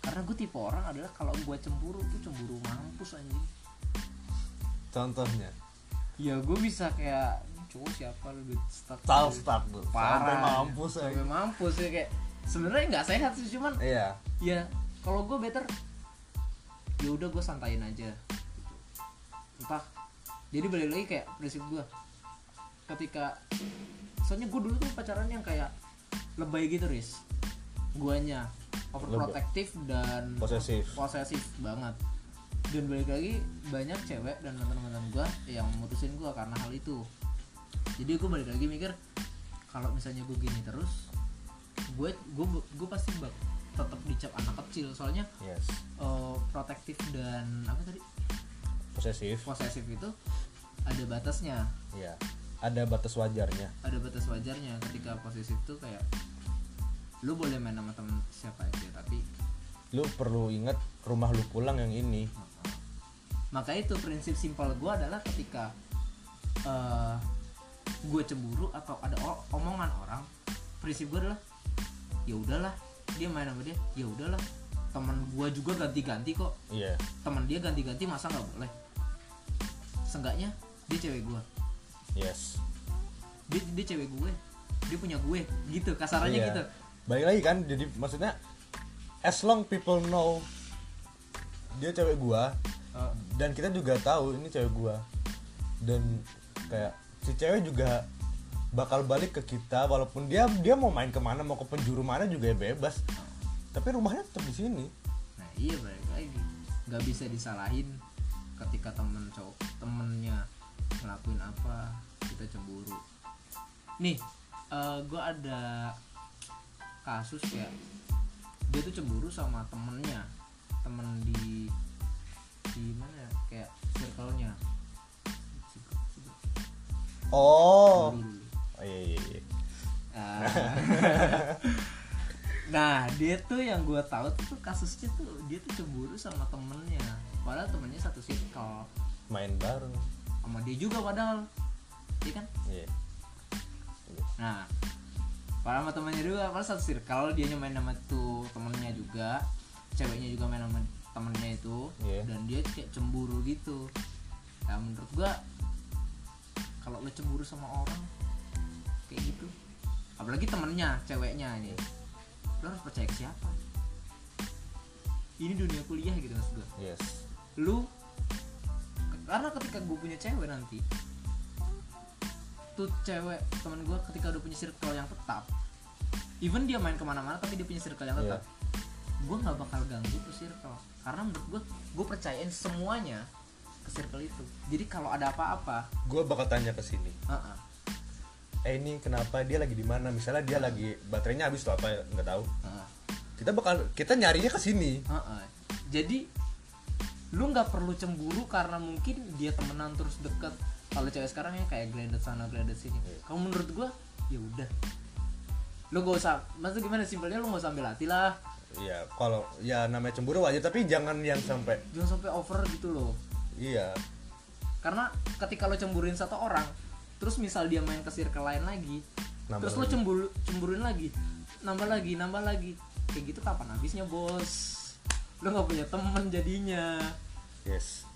Karena gue tipe orang adalah kalau gue cemburu tuh cemburu mampus anjing. Contohnya? Ya gue bisa kayak "Ini cowok siapa lu start Tal start tuh. Parah sampai ya. mampus sampai aja mampus ya kayak sebenarnya nggak sehat sih cuman iya. ya kalau gue better ya udah gue santain aja. Gitu. entah. Jadi balik lagi kayak prinsip gue ketika soalnya gue dulu tuh pacaran yang kayak lebay gitu ris guanya overprotective dan Posesif. posesif banget. Dan balik lagi banyak cewek dan teman-teman gue yang memutusin gue karena hal itu jadi gue balik lagi mikir kalau misalnya gue gini terus gue gue gue pasti bak tetap dicap anak kecil. Soalnya yes. eh, protektif dan apa tadi? Posesif. Posesif itu ada batasnya. Iya. Ada batas wajarnya. Ada batas wajarnya ketika posesif tuh kayak lu boleh main sama temen siapa aja tapi lu perlu ingat rumah lu pulang yang ini. Maka itu prinsip simpel gue adalah ketika eh gue cemburu atau ada omongan orang prinsip gue adalah ya udahlah dia main sama dia ya udahlah teman gue juga ganti-ganti kok. Iya. Teman dia ganti-ganti masa nggak boleh? Seenggaknya dia cewek gue yes. Dia, dia cewek gue dia punya gue gitu kasarannya Iya. gitu. Balik lagi kan jadi maksudnya as long people know dia cewek gua Eh, dan kita juga tahu ini cewek gua. Dan kayak si cewek juga bakal balik ke kita walaupun dia dia mau main ke mana mau ke penjuru mana juga ya bebas. Tapi rumahnya tetap di sini. Nah iya balik lagi. Nggak bisa disalahin ketika temen cowok temennya ngelakuin apa kita cemburu. Nih gue ada kasus kayak dia tuh cemburu sama temennya. Temen di di mana ya? kayak circle-nya oh. Dulu. oh iya iya, iya. Ah. nah dia tuh yang gue tahu tuh kasusnya tuh dia tuh cemburu sama temennya. Padahal temennya satu circle. Main bareng. Sama dia juga padahal. Iya kan? Iya. Nah padahal sama temennya juga padahal satu circle dia main sama tuh temennya juga. Ceweknya juga main sama temennya itu. Iya. dan dia kayak cemburu gitu. Nah menurut gua kalau lo cemburu sama orang kayak gitu. Apalagi temennya ceweknya ini. Lo harus percaya ke siapa? Ini dunia kuliah gitu mas gua. Yes. Lu karena ketika gue punya cewek nanti tuh cewek teman gue ketika udah punya circle yang tetap even dia main ke mana-mana tapi dia punya circle yang tetap gue nggak bakal ganggu tuh circle. Karena menurut gue gue percayain semuanya ke circle itu. Jadi kalau ada apa-apa gua bakal tanya ke sini. Uh-uh, eh ini kenapa? Dia lagi di mana? Misalnya dia lagi baterainya habis tuh apa nggak tahu. Uh-uh, kita bakal kita nyarinya ke sini. Uh-uh. jadi lu nggak perlu cemburu karena mungkin dia temenan terus deket. Kalau cewek sekarang ya kayak gledek sana gledek sini. Iya. kalau menurut gua ya udah. Lu gak usah maksud gimana? Simpelnya lu gak usah ambil hati lah. Iya, kalau ya namanya cemburu wajar tapi jangan yang sampai jangan sampai over gitu loh iya. karena ketika lo cemburuin satu orang terus misal dia main ke circle lain lagi Nambah terus lo lagi. cemburu cemburuin lagi nambah lagi nambah lagi kayak gitu kapan habisnya bos lo nggak punya temen jadinya Yes.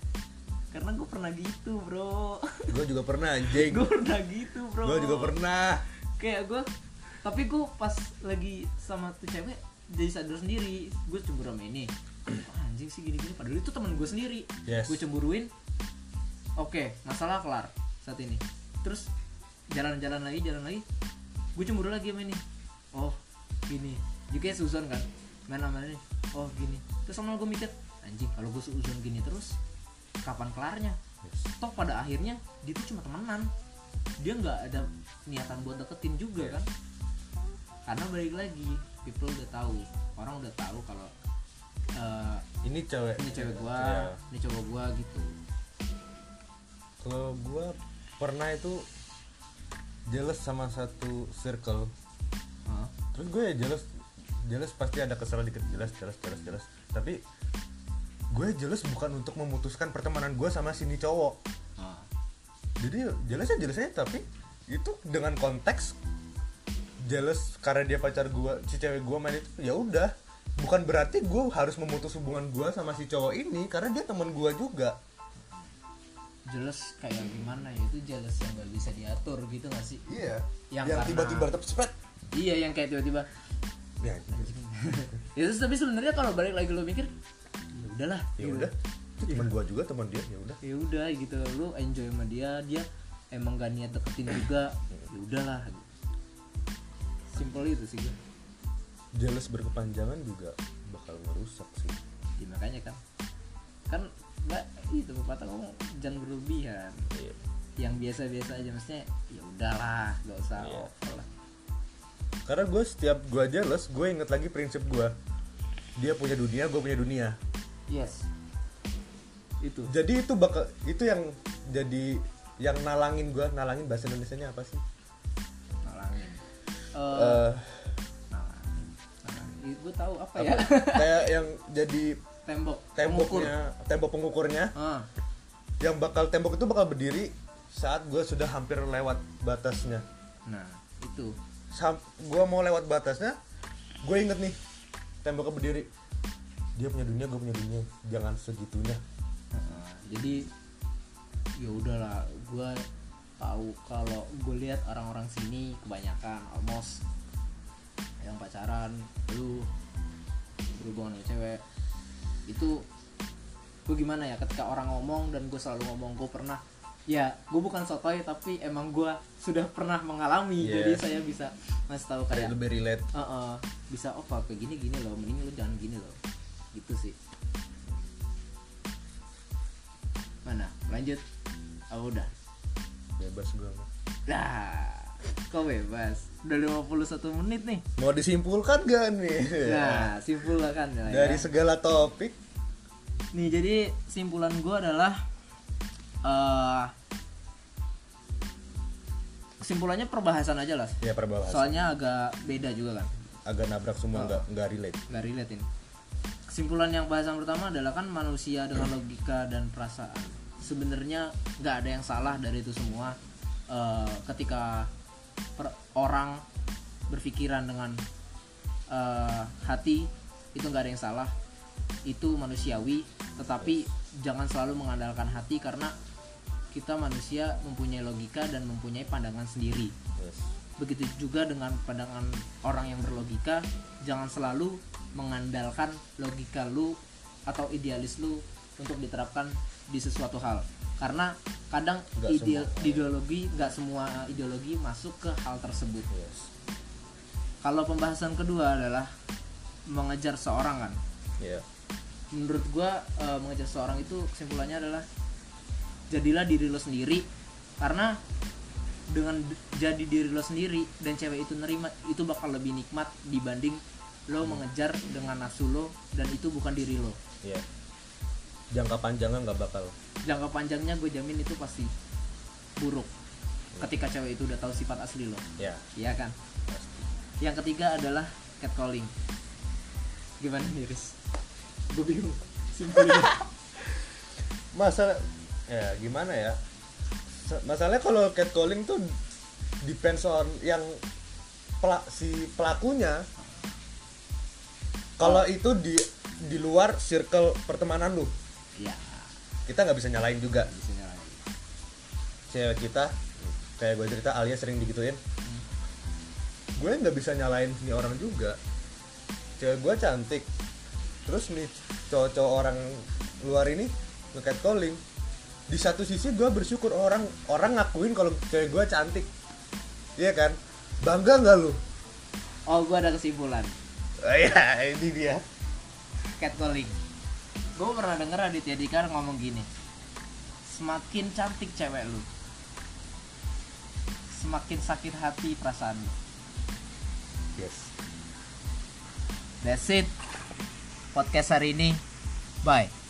karena gue pernah gitu bro Gue juga pernah anjing. gue pernah gitu bro Gue juga pernah. kayak gue tapi gue pas lagi sama tuh cewek jadi sadar sendiri gue cemburu sama ini "Wah, anjing sih gini gini padahal itu teman gue sendiri. Yes. gue cemburuin oke masalah kelar saat ini. Terus jalan-jalan lagi jalan lagi gue cemburu lagi sama ini. Oh gini. Juga ya Susan kan main sama ini. Oh gini. Terus sama gue mikir anjing kalau gue seuzon gini terus kapan kelarnya? Yes. toh pada akhirnya dia tuh cuma temenan. Dia nggak ada niatan buat deketin juga Yes. kan? Karena balik lagi people udah tahu. Orang udah tahu kalau eh, Ini cewek. ini cewek gua ini cowok gua gitu Kalau gue pernah itu jealous sama satu circle. Hah? Terus gue ya jealous jealous pasti ada kesel dikit jelas jelas jelas jelas. Tapi gue jealous bukan untuk memutuskan pertemanan gue sama sini cowok. jadi jelas ya jelas aja tapi itu dengan konteks jealous karena dia pacar gua si cewek gua main itu ya udah bukan berarti gua harus memutus hubungan gua sama si cowok ini karena dia teman gua juga. Jelas kayak gimana ya? Itu jelas yang nggak bisa diatur gitu gak sih? Iya. Yang yang, tiba-tiba spread. Iya yang kayak tiba-tiba. Ya, ya terus tapi sebenarnya kalau balik lagi lo mikir ya udahlah ya gitu. udah. Itu teman gua juga teman dia ya udah. Ya udah gitu. Lu enjoy sama dia dia emang gak niat deketin juga. Ya udahlah. Simple itu sih gue jealous berkepanjangan juga bakal ngerusak sih. Ya, makanya kan. Kan mbak itu pepatah ngomong jangan berlebihan. Iya. yang biasa-biasa aja maksudnya ya udahlah gak usah Iya. over lah. Karena gue setiap gue jealous gue inget lagi prinsip gue dia punya dunia gue punya dunia. Yes. Itu. Jadi itu bakal itu yang jadi yang nalangin gue nalangin bahasa Indonesia nya apa sih? Nalangin. Nalangin nalangin gue tahu apa, apa- ya kayak yang jadi tembok. temboknya tembok pengukurnya. Ah. Yang bakal tembok itu bakal berdiri saat gue sudah hampir lewat batasnya. Nah itu. Sam gue mau lewat batasnya gue inget nih temboknya berdiri. Dia punya dunia gue punya dunia. Jangan segitunya. Nah, jadi ya udahlah gue tahu kalau gue lihat orang-orang sini kebanyakan almost yang pacaran lu berhubungan dengan cewek. Itu gue gimana ya ketika orang ngomong dan gue selalu ngomong gue pernah ya gue bukan sotoy tapi emang gue sudah pernah mengalami. Yes. jadi saya bisa ngasih tahu kayak lebih relate. "Eh, eh, bisa oh kayak gini gini loh mending lu jangan gini loh. Gitu sih. Mana? Lanjut. Oh udah. Bebas gue Nah, kok bebas. Udah 51 menit nih. mau disimpulkan gak nih Nah, simpul kan ya. dari segala topik Nih, jadi simpulan gua adalah eh kesimpulannya perbahasan aja lah. ya perbahasa Soalnya agak beda juga kan. agak nabrak semua nggak nggak relate Gak relate ini. Kesimpulan yang bahasan pertama adalah kan manusia dengan logika dan perasaan. Sebenarnya nggak ada yang salah dari itu semua. Eh, ketika per- orang berpikiran dengan eh, hati itu nggak ada yang salah. Itu manusiawi. Tetapi jangan selalu mengandalkan hati karena kita manusia mempunyai logika dan mempunyai pandangan sendiri Yes. begitu juga dengan pandangan orang yang berlogika jangan selalu mengandalkan logika lu atau idealis lu untuk diterapkan di sesuatu hal karena kadang Nggak ide- semua. ideologi nggak semua ideologi masuk ke hal tersebut Yes. kalau pembahasan kedua adalah mengejar seorang kan Iya. menurut gua eh, mengejar seorang itu kesimpulannya adalah jadilah diri lo sendiri karena dengan jadi diri lo sendiri dan cewek itu nerima itu bakal lebih nikmat dibanding lo mengejar dengan nafsu lo dan itu bukan diri lo Iya. Jangka panjangnya nggak bakal. jangka panjangnya gue jamin itu pasti buruk ketika cewek itu udah tahu sifat asli lo. Ya. iya kan? Yang ketiga adalah catcalling. Gimana Iris gue bingung. Simpulnya Masa ya gimana ya? Masalahnya kalau catcalling tuh depends on yang pela- si pelakunya. Kalau itu di di luar circle pertemanan lu, ya kita nggak bisa nyalain juga. bisa nyalain Cewek kita kayak gue cerita Alia sering digituin. Gue nggak bisa nyalain nih orang juga. Cewek gue cantik. Terus nih cowok-cowok orang luar ini nge calling. Di satu sisi gue bersyukur orang orang ngakuin kalau cewek gue cantik. Iya kan? Bangga nggak lu? oh gue ada kesimpulan Oh, Iya, ini dia. catcalling gue pernah denger Aditya Dikar ngomong gini semakin cantik cewek lu semakin sakit hati perasaan lu. Yes. that's it. Podcast hari ini. Bye